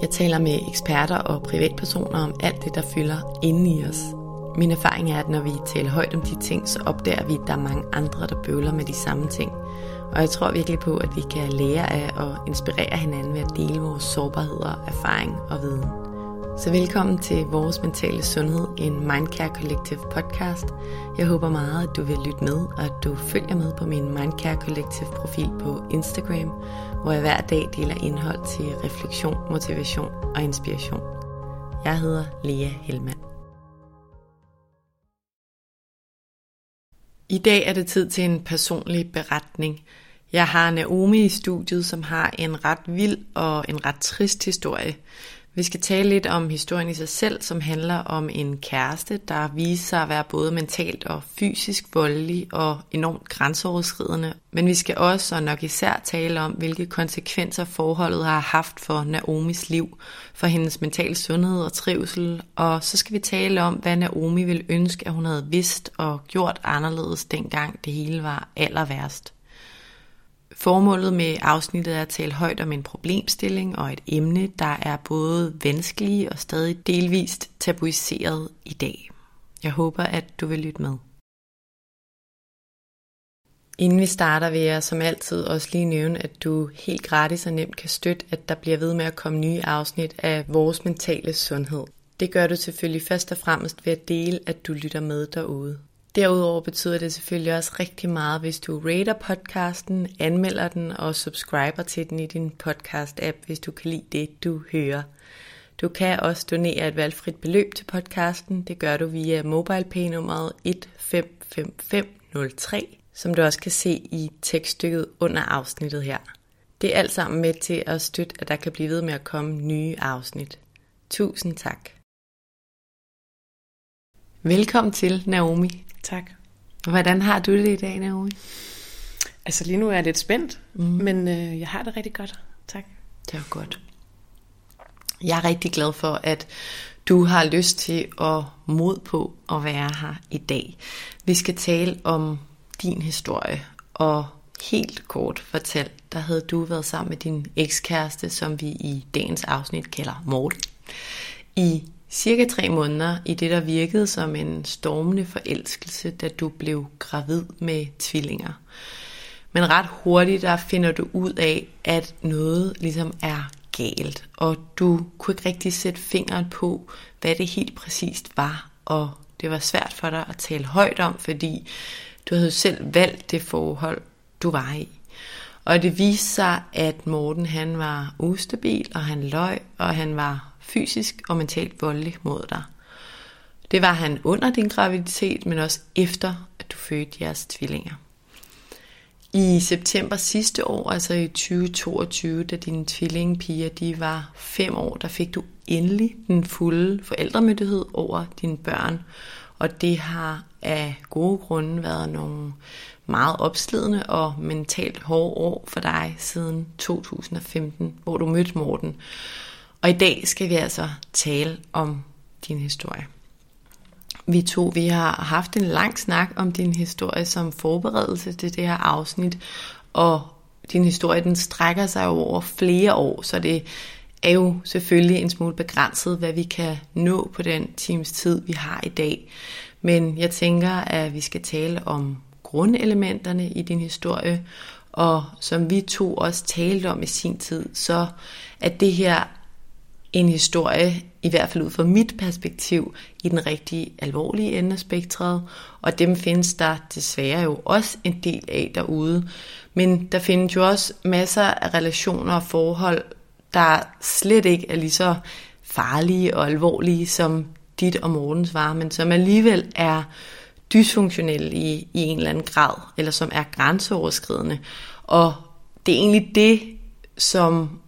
Jeg taler med eksperter og privatpersoner om alt det, der fylder inden i os. Min erfaring er, at når vi taler højt om de ting, så opdager vi, at der er mange andre, der bøvler med de samme ting. Og jeg tror virkelig på, at vi kan lære af og inspirere hinanden ved at dele vores sårbarheder, erfaring og viden. Så velkommen til Vores Mentale Sundhed, en Mindcare Collective podcast. Jeg håber meget, at du vil lytte med, og at du følger med på min Mindcare Collective profil på Instagram, hvor jeg hver dag deler indhold til refleksion, motivation og inspiration. Jeg hedder Lea Helmand. I dag er det tid til en personlig beretning. Jeg har Naomi i studiet, som har en ret vild og en ret trist historie. Vi skal tale lidt om historien i sig selv, som handler om en kæreste, der viser sig at være både mentalt og fysisk voldelig og enormt grænseoverskridende. Men vi skal også og nok især tale om, hvilke konsekvenser forholdet har haft for Naomis liv, for hendes mentale sundhed og trivsel. Og så skal vi tale om, hvad Naomi ville ønske, at hun havde vidst og gjort anderledes dengang det hele var aller værst. Formålet med afsnittet er at tale højt om en problemstilling og et emne, der er både vanskelige og stadig delvist tabuiseret i dag. Jeg håber, at du vil lytte med. Inden vi starter, vil jeg som altid også lige nævne, at du helt gratis og nemt kan støtte, at der bliver ved med at komme nye afsnit af vores mentale sundhed. Det gør du selvfølgelig først og fremmest ved at dele, at du lytter med derude. Derudover betyder det selvfølgelig også rigtig meget, hvis du rater podcasten, anmelder den og subscriber til den i din podcast-app, hvis du kan lide det, du hører. Du kan også donere et valgfrit beløb til podcasten. Det gør du via MobilePay-nummeret 155503, som du også kan se i tekststykket under afsnittet her. Det er alt sammen med til at støtte, at der kan blive ved med at komme nye afsnit. Tusind tak. Velkommen til, Naomi. Tak. Hvordan har du det i dag, Naomi? Altså lige nu er jeg lidt spændt, mm. men øh, jeg har det rigtig godt. Tak. Det er godt. Jeg er rigtig glad for, at du har lyst til at mod på at være her i dag. Vi skal tale om din historie, og helt kort fortalt, der havde du været sammen med din ekskæreste, som vi i dagens afsnit kalder Morten, i cirka tre måneder i det, der virkede som en stormende forelskelse, da du blev gravid med tvillinger. Men ret hurtigt der finder du ud af, at noget ligesom er galt, og du kunne ikke rigtig sætte fingeren på, hvad det helt præcist var, og det var svært for dig at tale højt om, fordi du havde selv valgt det forhold, du var i. Og det viste sig, at Morten han var ustabil, og han løj, og han var fysisk og mentalt voldelig mod dig. Det var han under din graviditet, men også efter, at du fødte jeres tvillinger. I september sidste år, altså i 2022, da dine tvillingepiger de var fem år, der fik du endelig den fulde forældremyndighed over dine børn. Og det har af gode grunde været nogle meget opslidende og mentalt hårde år for dig siden 2015, hvor du mødte Morten. Og i dag skal vi altså tale om din historie. Vi to, vi har haft en lang snak om din historie som forberedelse til det her afsnit, og din historie den strækker sig over flere år, så det er jo selvfølgelig en smule begrænset, hvad vi kan nå på den times tid, vi har i dag. Men jeg tænker, at vi skal tale om grundelementerne i din historie, og som vi to også talte om i sin tid, så er det her en historie, i hvert fald ud fra mit perspektiv, i den rigtig alvorlige ende af spektret, og dem findes der desværre jo også en del af derude. Men der findes jo også masser af relationer og forhold, der slet ikke er lige så farlige og alvorlige som dit og Mortens var, men som alligevel er dysfunktionelle i, i en eller anden grad, eller som er grænseoverskridende. Og det er egentlig det, som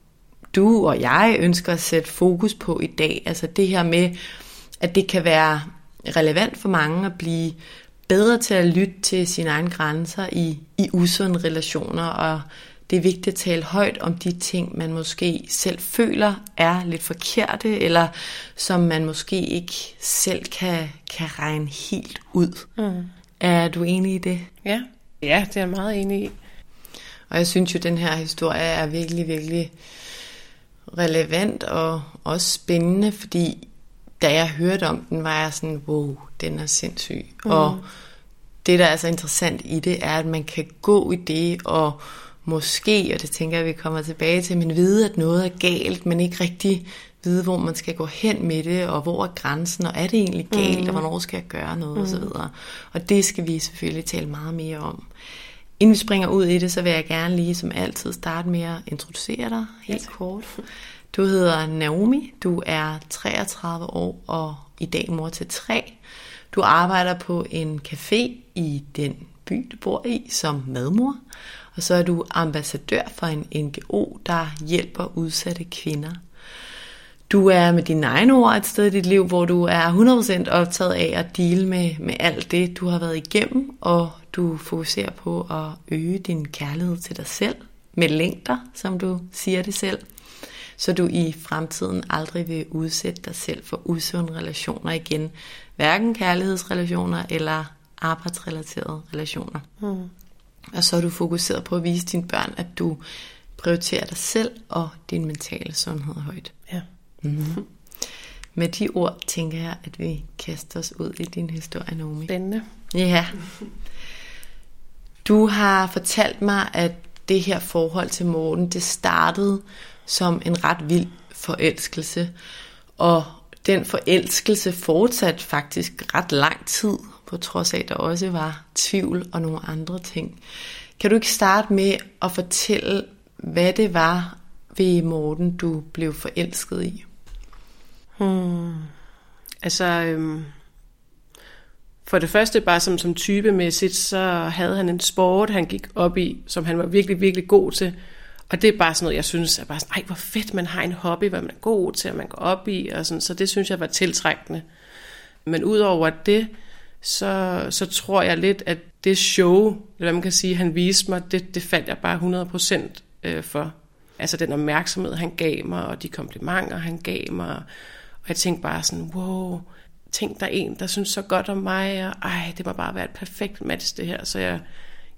du og jeg ønsker at sætte fokus på i dag. Altså det her med, at det kan være relevant for mange at blive bedre til at lytte til sine egne grænser i, i usunde relationer, og det er vigtigt at tale højt om de ting, man måske selv føler er lidt forkerte, eller som man måske ikke selv kan, kan regne helt ud. Mm. Er du enig i det? Ja. ja, det er jeg meget enig i. Og jeg synes jo, at den her historie er virkelig, virkelig relevant og også spændende, fordi da jeg hørte om den, var jeg sådan, wow, den er sindssyg. Mm. Og det, der er så interessant i det, er, at man kan gå i det og måske, og det tænker jeg, vi kommer tilbage til, men vide, at noget er galt, men ikke rigtig vide, hvor man skal gå hen med det, og hvor er grænsen, og er det egentlig galt, mm. og hvornår skal jeg gøre noget, mm. osv. Og det skal vi selvfølgelig tale meget mere om. Inden vi springer ud i det, så vil jeg gerne lige som altid starte med at introducere dig helt ja. kort. Du hedder Naomi, du er 33 år og i dag mor til tre. Du arbejder på en café i den by, du bor i, som madmor. Og så er du ambassadør for en NGO, der hjælper udsatte kvinder. Du er med dine egne ord et sted i dit liv, hvor du er 100% optaget af at dele med, med alt det, du har været igennem, og du fokuserer på at øge din kærlighed til dig selv med længder, som du siger det selv, så du i fremtiden aldrig vil udsætte dig selv for usunde relationer igen, hverken kærlighedsrelationer eller arbejdsrelaterede relationer. Mm. Og så er du fokuseret på at vise dine børn, at du prioriterer dig selv og din mentale sundhed højt. Ja. Mm-hmm. Med de ord tænker jeg, at vi kaster os ud i din historie, Naomi. Spændende. Ja. Du har fortalt mig, at det her forhold til Morten, det startede som en ret vild forelskelse. Og den forelskelse fortsatte faktisk ret lang tid, på trods af, at der også var tvivl og nogle andre ting. Kan du ikke starte med at fortælle, hvad det var ved Morten, du blev forelsket i? Hmm. Altså, øhm, for det første bare som, som typemæssigt, så havde han en sport, han gik op i, som han var virkelig, virkelig god til. Og det er bare sådan noget, jeg synes er bare sådan, ej hvor fedt, man har en hobby, hvad man er god til, og man går op i, og sådan, så det synes jeg var tiltrækkende. Men udover det, så, så tror jeg lidt, at det show, eller hvad man kan sige, han viste mig, det, det faldt jeg bare 100% øh, for. Altså den opmærksomhed, han gav mig, og de komplimenter, han gav mig. Og jeg tænkte bare sådan, wow, tænk der en, der synes så godt om mig, og ej, det må bare være et perfekt match det her. Så jeg,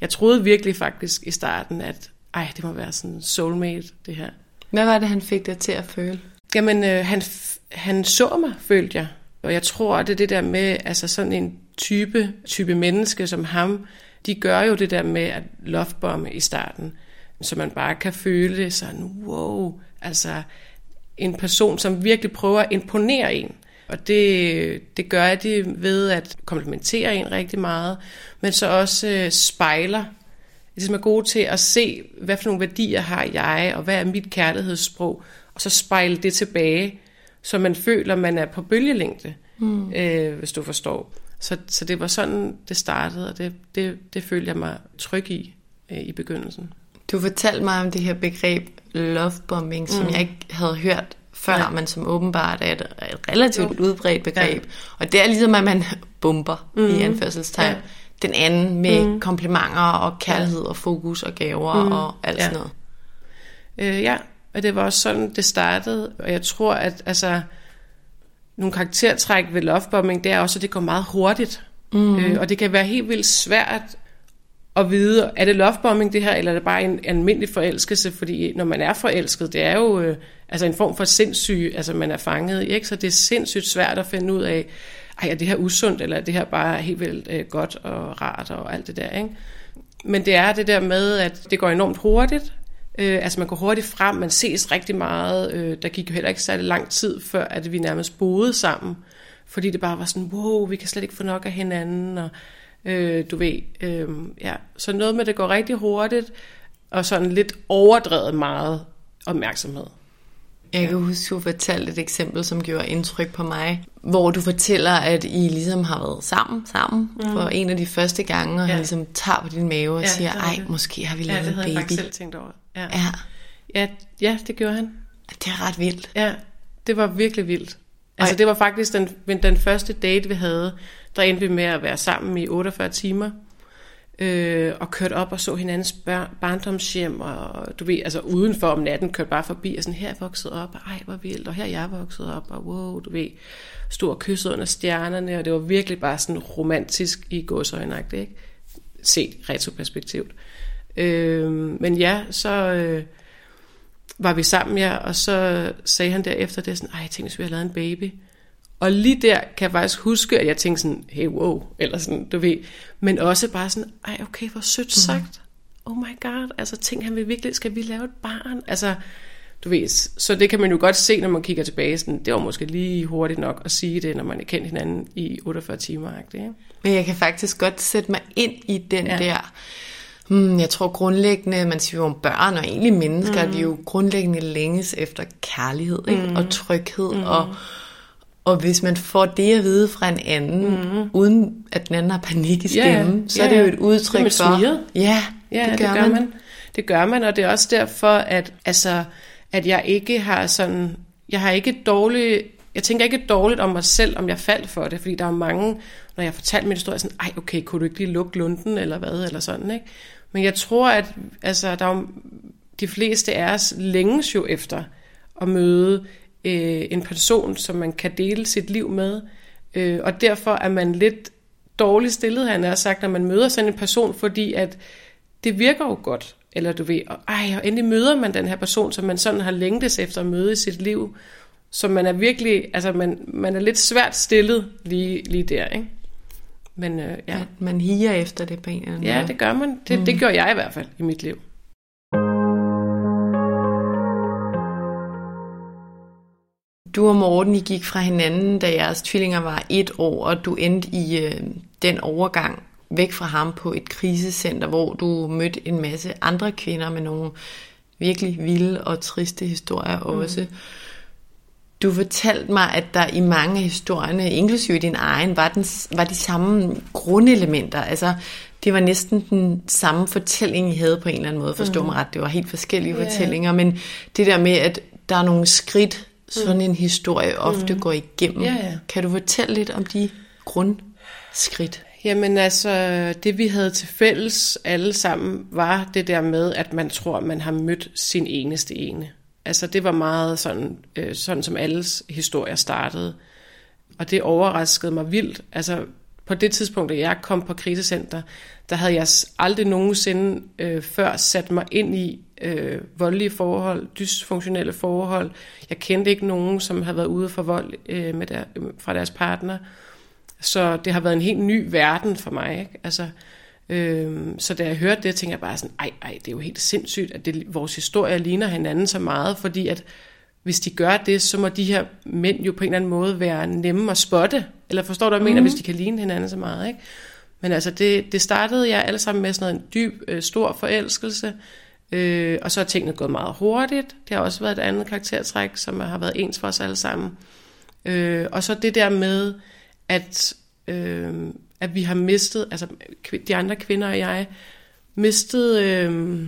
jeg troede virkelig faktisk i starten, at ej, det må være sådan soulmate, det her. Hvad var det, han fik dig til at føle? Jamen, øh, han, han så mig, følte jeg. Og jeg tror, det er det der med, altså sådan en type, type menneske som ham, de gør jo det der med at lovebombe i starten, så man bare kan føle sådan, wow, altså en person, som virkelig prøver at imponere en. Og det, det gør de ved at komplementere en rigtig meget, men så også øh, spejler ligesom er gode til at se, hvad for nogle værdier har jeg, og hvad er mit kærlighedssprog, og så spejle det tilbage, så man føler, man er på bølgelængde, mm. øh, hvis du forstår. Så, så det var sådan, det startede, og det, det, det følte jeg mig tryg i øh, i begyndelsen. Du fortalte mig om det her begreb lovebombing, mm. som jeg ikke havde hørt før, ja. men som åbenbart er et, et relativt jo. udbredt begreb. Ja. Og det er ligesom, at man bomber mm. i anførselstegn. Ja den anden med mm. komplimenter og kærlighed og fokus og gaver mm. og alt ja. sådan noget. Øh, ja, og det var også sådan, det startede. Og jeg tror, at altså, nogle karaktertræk ved lovebombing, det er også, at det går meget hurtigt. Mm. Øh, og det kan være helt vildt svært at vide, er det lovebombing det her, eller er det bare en almindelig forelskelse? Fordi når man er forelsket, det er jo øh, altså en form for sindssyg, altså man er fanget i, ikke? så det er sindssygt svært at finde ud af, ej, er det her usundt, eller er det her bare helt vildt øh, godt og rart og alt det der, ikke? Men det er det der med, at det går enormt hurtigt. Øh, altså man går hurtigt frem, man ses rigtig meget. Øh, der gik jo heller ikke særlig lang tid, før at vi nærmest boede sammen. Fordi det bare var sådan, wow, vi kan slet ikke få nok af hinanden. Og, øh, du ved, øh, ja. Så noget med, det går rigtig hurtigt, og sådan lidt overdrevet meget opmærksomhed. Jeg kan huske, du fortalte et eksempel, som gjorde indtryk på mig, hvor du fortæller, at I ligesom har været sammen, sammen mm. for en af de første gange, og ja. han ligesom tager på din mave og ja, siger, ej, det. måske har vi lavet ja, en baby. Ja, det havde selv tænkt over. Ja. Ja. Ja, ja, det gjorde han. Det er ret vildt. Ja, det var virkelig vildt. Altså, det var faktisk den, den første date, vi havde, der endte vi med at være sammen i 48 timer øh, og kørte op og så hinandens bør- barndomshjem, og du ved, altså udenfor om natten kørte bare forbi, og sådan, her er jeg vokset op, og ej, hvor vildt, og her er jeg vokset op, og wow, du ved, stod og kyssede under stjernerne, og det var virkelig bare sådan romantisk i godsøjnagtigt, ikke? Set retroperspektivt. Øh, men ja, så øh, var vi sammen, ja, og så sagde han derefter det sådan, ej, jeg tænkte, hvis vi havde lavet en baby. Og lige der kan jeg faktisk huske, at jeg tænkte sådan, hey, wow, eller sådan, du ved. Men også bare sådan, ej, okay, hvor sødt sagt. Oh my god, altså tænk, han vil virkelig, skal vi lave et barn? Altså, du ved, så det kan man jo godt se, når man kigger tilbage. Sådan, det var måske lige hurtigt nok at sige det, når man er kendt hinanden i 48 timer. Ikke? Men jeg kan faktisk godt sætte mig ind i den ja. der... Hmm, jeg tror grundlæggende, man siger jo om børn og egentlig mennesker, mm. de jo grundlæggende længes efter kærlighed ikke? Mm. og tryghed. Mm. Og, og hvis man får det at vide fra en anden, mm. uden at den anden har panik i stemmen, Ja, så er det jo et udtryk Det for... Ja, Ja, det gør, man. man. Det gør man, og det er også derfor, at, altså, at jeg ikke har sådan, jeg har ikke dårligt, jeg tænker ikke dårligt om mig selv, om jeg faldt for det, fordi der er mange, når jeg fortalte min historie, sådan, ej okay, kunne du ikke lige lukke lunden, eller hvad, eller sådan, ikke? Men jeg tror, at altså, der er jo, de fleste af os længes jo efter at møde øh, en person, som man kan dele sit liv med, øh, og derfor er man lidt dårligt stillet, han har sagt, når man møder sådan en person, fordi at det virker jo godt, eller du ved, og, ej, og endelig møder man den her person, som man sådan har længtes efter at møde i sit liv, så man er virkelig, altså man, man er lidt svært stillet lige, lige der, ikke? Men øh, ja. At man higer efter det på en eller anden ja, det gør man. Det, mm. det gør jeg i hvert fald i mit liv. Du og Morten, I gik fra hinanden, da jeres tvillinger var et år, og du endte i øh, den overgang væk fra ham på et krisecenter, hvor du mødte en masse andre kvinder med nogle virkelig vilde og triste historier også. Du fortalte mig, at der i mange af historierne, inklusive din egen, var, den, var de samme grundelementer. Altså, det var næsten den samme fortælling, I havde på en eller anden måde. Forstå mig ret, det var helt forskellige ja. fortællinger, men det der med, at der er nogle skridt, sådan en historie ofte går igennem. Ja, ja. Kan du fortælle lidt om de grundskridt? Jamen altså, det vi havde til fælles alle sammen, var det der med, at man tror, man har mødt sin eneste ene. Altså det var meget sådan, øh, sådan som alles historier startede. Og det overraskede mig vildt. Altså på det tidspunkt, da jeg kom på krisecenter, der havde jeg aldrig nogensinde øh, før sat mig ind i øh, voldelige forhold, dysfunktionelle forhold. Jeg kendte ikke nogen, som havde været ude for vold øh, med der, øh, fra deres partner. Så det har været en helt ny verden for mig. Ikke? Altså, øhm, så da jeg hørte det, tænkte jeg bare sådan, ej, ej, det er jo helt sindssygt, at det, vores historier ligner hinanden så meget, fordi at hvis de gør det, så må de her mænd jo på en eller anden måde være nemme at spotte. Eller forstår du, hvad jeg mener, hvis de kan ligne hinanden så meget, ikke? Men altså, det, det startede jeg alle sammen med sådan en dyb, øh, stor forelskelse, øh, og så er tingene gået meget hurtigt. Det har også været et andet karaktertræk, som har været ens for os alle sammen. Øh, og så det der med, at, øh, at vi har mistet, altså de andre kvinder og jeg, mistet øh,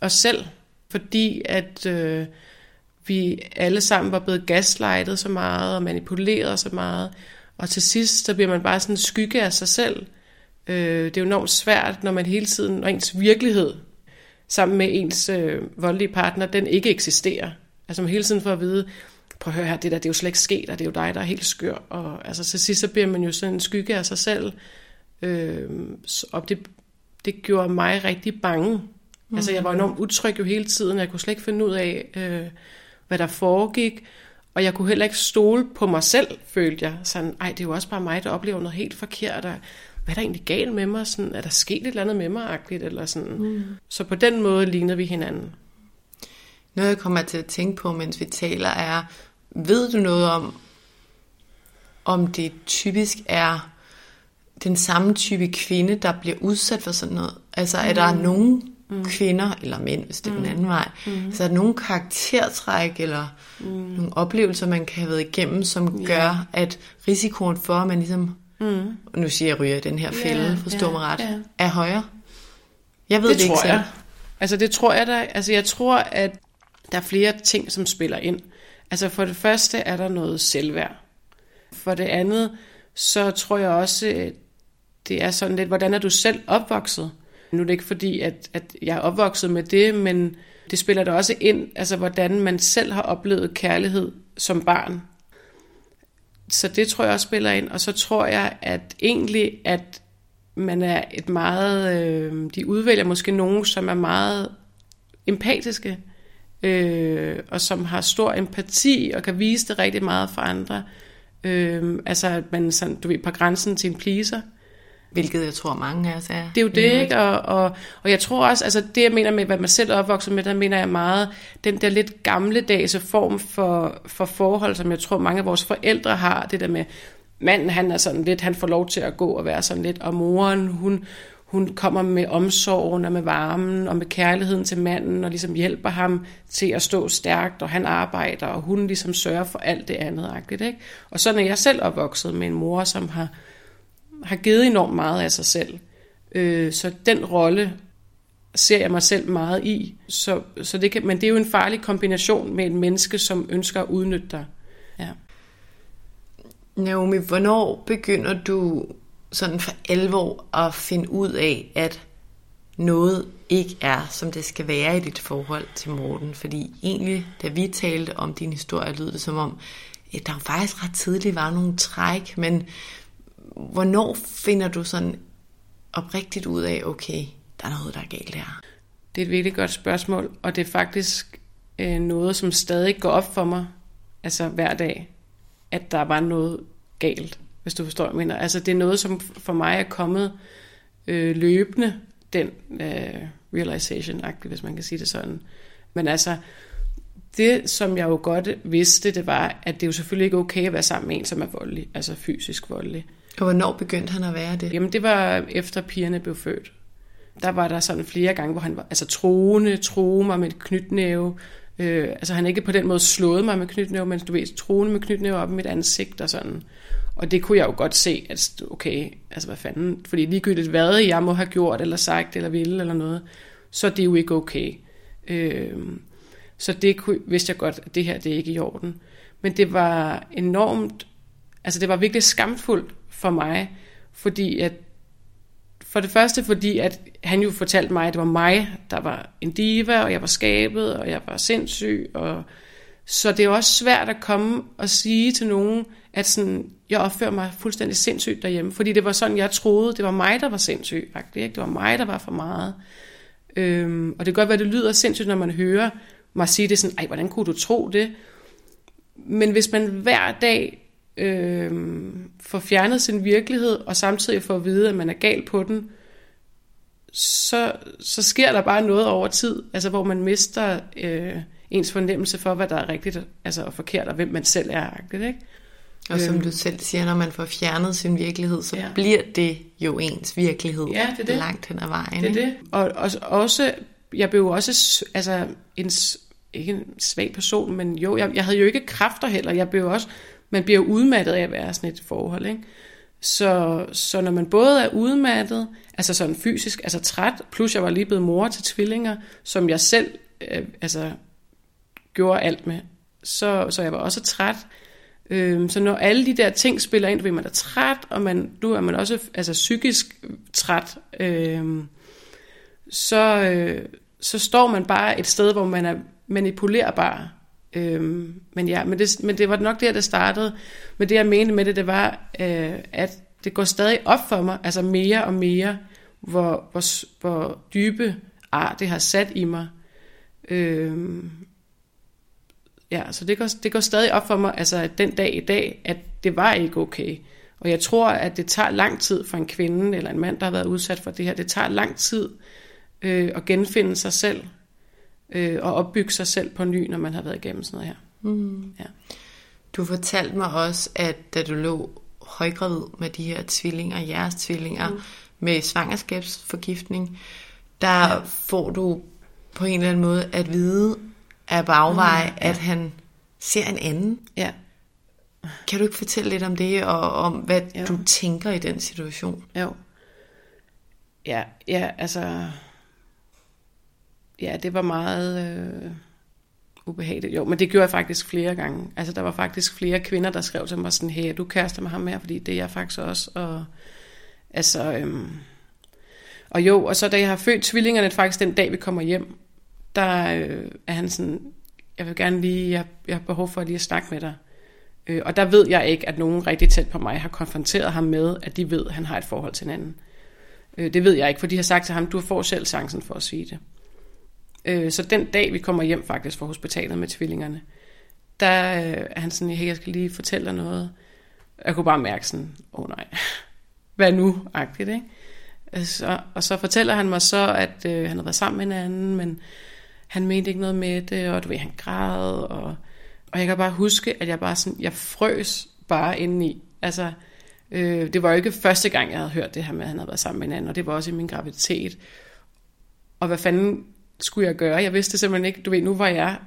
os selv, fordi at øh, vi alle sammen var blevet gaslightet så meget og manipuleret så meget, og til sidst så bliver man bare sådan en skygge af sig selv. Øh, det er jo enormt svært, når man hele tiden, når ens virkelighed sammen med ens øh, voldelige partner, den ikke eksisterer. Altså man hele tiden får at vide, prøv at høre her, det der, det er jo slet ikke sket, og det er jo dig, der er helt skør. Og altså til sidst, så bliver man jo sådan en skygge af sig selv. Øh, og det, det gjorde mig rigtig bange. Mm. Altså jeg var enormt utryg jo hele tiden, jeg kunne slet ikke finde ud af, øh, hvad der foregik. Og jeg kunne heller ikke stole på mig selv, følte jeg. Sådan, ej, det er jo også bare mig, der oplever noget helt forkert. Og hvad er der egentlig galt med mig? Sådan, er der sket et eller andet med mig? -agtigt, eller sådan. Mm. Så på den måde lignede vi hinanden. Noget, jeg kommer til at tænke på, mens vi taler, er, ved du noget om, om det typisk er den samme type kvinde, der bliver udsat for sådan noget? Altså, er der mm. nogen mm. kvinder, eller mænd, hvis det er mm. den anden vej, mm. så er der nogle karaktertræk, eller mm. nogle oplevelser, man kan have været igennem, som yeah. gør, at risikoen for, at man ligesom, mm. nu siger jeg ryger i den her fælde, yeah, forstår yeah, mig ret, yeah. er højere? Jeg ved det, det ikke tror selv. Jeg. Altså det tror jeg da. Altså jeg tror, at der er flere ting, som spiller ind. Altså for det første er der noget selvværd. For det andet, så tror jeg også, det er sådan lidt, hvordan er du selv opvokset? Nu er det ikke fordi, at, at jeg er opvokset med det, men det spiller da også ind, altså hvordan man selv har oplevet kærlighed som barn. Så det tror jeg også spiller ind. Og så tror jeg, at egentlig, at man er et meget, øh, de udvælger måske nogen, som er meget empatiske, øh, og som har stor empati, og kan vise det rigtig meget for andre. Øh, altså, at man sådan, du ved, på grænsen til en pleaser. Hvilket jeg tror mange af os er. Det er jo det, ikke? Og, og, og jeg tror også, altså det jeg mener med, hvad man selv er opvokset med, der mener jeg meget, den der lidt gamledags form for, for forhold, som jeg tror mange af vores forældre har, det der med, manden han er sådan lidt, han får lov til at gå og være sådan lidt, og moren, hun, hun kommer med omsorgen og med varmen og med kærligheden til manden og ligesom hjælper ham til at stå stærkt, og han arbejder, og hun ligesom sørger for alt det andet. Ikke? Og sådan er jeg selv opvokset med en mor, som har, har givet enormt meget af sig selv. Øh, så den rolle ser jeg mig selv meget i. Så, så det kan, men det er jo en farlig kombination med et menneske, som ønsker at udnytte dig. Ja. Naomi, hvornår begynder du sådan for alvor at finde ud af, at noget ikke er, som det skal være i dit forhold til Morten. Fordi egentlig, da vi talte om din historie, lød det som om, at der faktisk ret tidligt var nogle træk, men hvornår finder du sådan oprigtigt ud af, okay, der er noget, der er galt her? Det er et virkelig godt spørgsmål, og det er faktisk øh, noget, som stadig går op for mig, altså hver dag, at der var noget galt hvis du forstår, hvad jeg mener. Altså, det er noget, som for mig er kommet øh, løbende, den øh, realization hvis man kan sige det sådan. Men altså, det, som jeg jo godt vidste, det var, at det er jo selvfølgelig ikke okay at være sammen med en, som er voldelig, altså fysisk voldelig. Og hvornår begyndte han at være det? Jamen, det var efter pigerne blev født. Der var der sådan flere gange, hvor han var altså troende, troede mig med et knytnæve. Øh, altså han ikke på den måde slået mig med knytnæve, men du ved, troende med knytnæve op i mit ansigt og sådan. Og det kunne jeg jo godt se, at okay, altså hvad fanden, fordi ligegyldigt hvad jeg må have gjort, eller sagt, eller ville, eller noget, så det er jo ikke okay. Øh, så det kunne, vidste jeg godt, at det her, det er ikke i orden. Men det var enormt, altså det var virkelig skamfuldt for mig, fordi at, for det første fordi, at han jo fortalte mig, at det var mig, der var en diva, og jeg var skabet, og jeg var sindssyg, og så det er også svært at komme og sige til nogen, at sådan, jeg opfører mig fuldstændig sindssygt derhjemme, fordi det var sådan, jeg troede, det var mig, der var sindssyg, faktisk, ikke? det var mig, der var for meget. Øhm, og det kan godt være, det lyder sindssygt, når man hører mig sige det sådan, ej, hvordan kunne du tro det? Men hvis man hver dag øhm, får fjernet sin virkelighed, og samtidig får at vide, at man er gal på den, så, så sker der bare noget over tid, altså hvor man mister øh, ens fornemmelse for, hvad der er rigtigt altså, og forkert, og hvem man selv er. Ikke? Og som øhm. du selv siger, når man får fjernet sin virkelighed, så ja. bliver det jo ens virkelighed ja, det er det. langt hen ad vejen. Det er det. Og, og også, jeg blev også altså, en, ikke en svag person, men jo, jeg, jeg havde jo ikke kræfter heller. Jeg blev også, man bliver udmattet af at være sådan et forhold. Ikke? Så, så når man både er udmattet, altså sådan fysisk, altså træt, plus jeg var lige blevet mor til tvillinger, som jeg selv øh, altså, gjorde alt med, så, så jeg var også træt. Øh, så når alle de der ting spiller ind, bliver man da træt, og man, nu er man også altså, psykisk træt, øh, så, øh, så står man bare et sted, hvor man er manipulerbar. Øhm, men ja, men det, men det var nok der, det startede. Men det, jeg mente med det, det var, øh, at det går stadig op for mig, altså mere og mere, hvor, hvor, hvor dybe ar det har sat i mig. Øhm, Ja, så det går, det går stadig op for mig, altså den dag i dag, at det var ikke okay. Og jeg tror, at det tager lang tid for en kvinde eller en mand, der har været udsat for det her. Det tager lang tid øh, at genfinde sig selv øh, og opbygge sig selv på ny, når man har været igennem sådan noget her. Mm. Ja. Du fortalte mig også, at da du lå højgravid med de her tvillinger, jeres tvillinger, mm. med svangerskabsforgiftning, der ja. får du på en eller anden måde at vide af bagvej, mm, ja. at han ser en anden. Ja. Kan du ikke fortælle lidt om det, og om hvad jo. du tænker i den situation? Jo. Ja, ja, altså... Ja, det var meget øh, ubehageligt. Jo, men det gjorde jeg faktisk flere gange. Altså, der var faktisk flere kvinder, der skrev til mig sådan, hey, du kærester med ham her, fordi det er jeg faktisk også. Og, altså, øhm, og jo, og så da jeg har født tvillingerne, faktisk den dag, vi kommer hjem, der øh, er han sådan, jeg vil gerne lige, jeg, jeg har behov for lige at snakke med dig. Øh, og der ved jeg ikke, at nogen rigtig tæt på mig har konfronteret ham med, at de ved, at han har et forhold til en anden. Øh, det ved jeg ikke, for de har sagt til ham, du får selv chancen for at sige det. Øh, så den dag, vi kommer hjem faktisk fra hospitalet med tvillingerne, der øh, er han sådan, hey, jeg skal lige fortælle dig noget. Jeg kunne bare mærke sådan, åh oh, nej, hvad nu? Agtigt, ikke? Øh, så, og så fortæller han mig så, at øh, han havde været sammen med en anden, men han mente ikke noget med det, og du ved, han græd, og, og jeg kan bare huske, at jeg bare sådan, jeg frøs bare indeni. Altså, øh, det var jo ikke første gang, jeg havde hørt det her med, at han havde været sammen med en anden, og det var også i min graviditet. Og hvad fanden skulle jeg gøre? Jeg vidste simpelthen ikke, du ved, nu var jeg,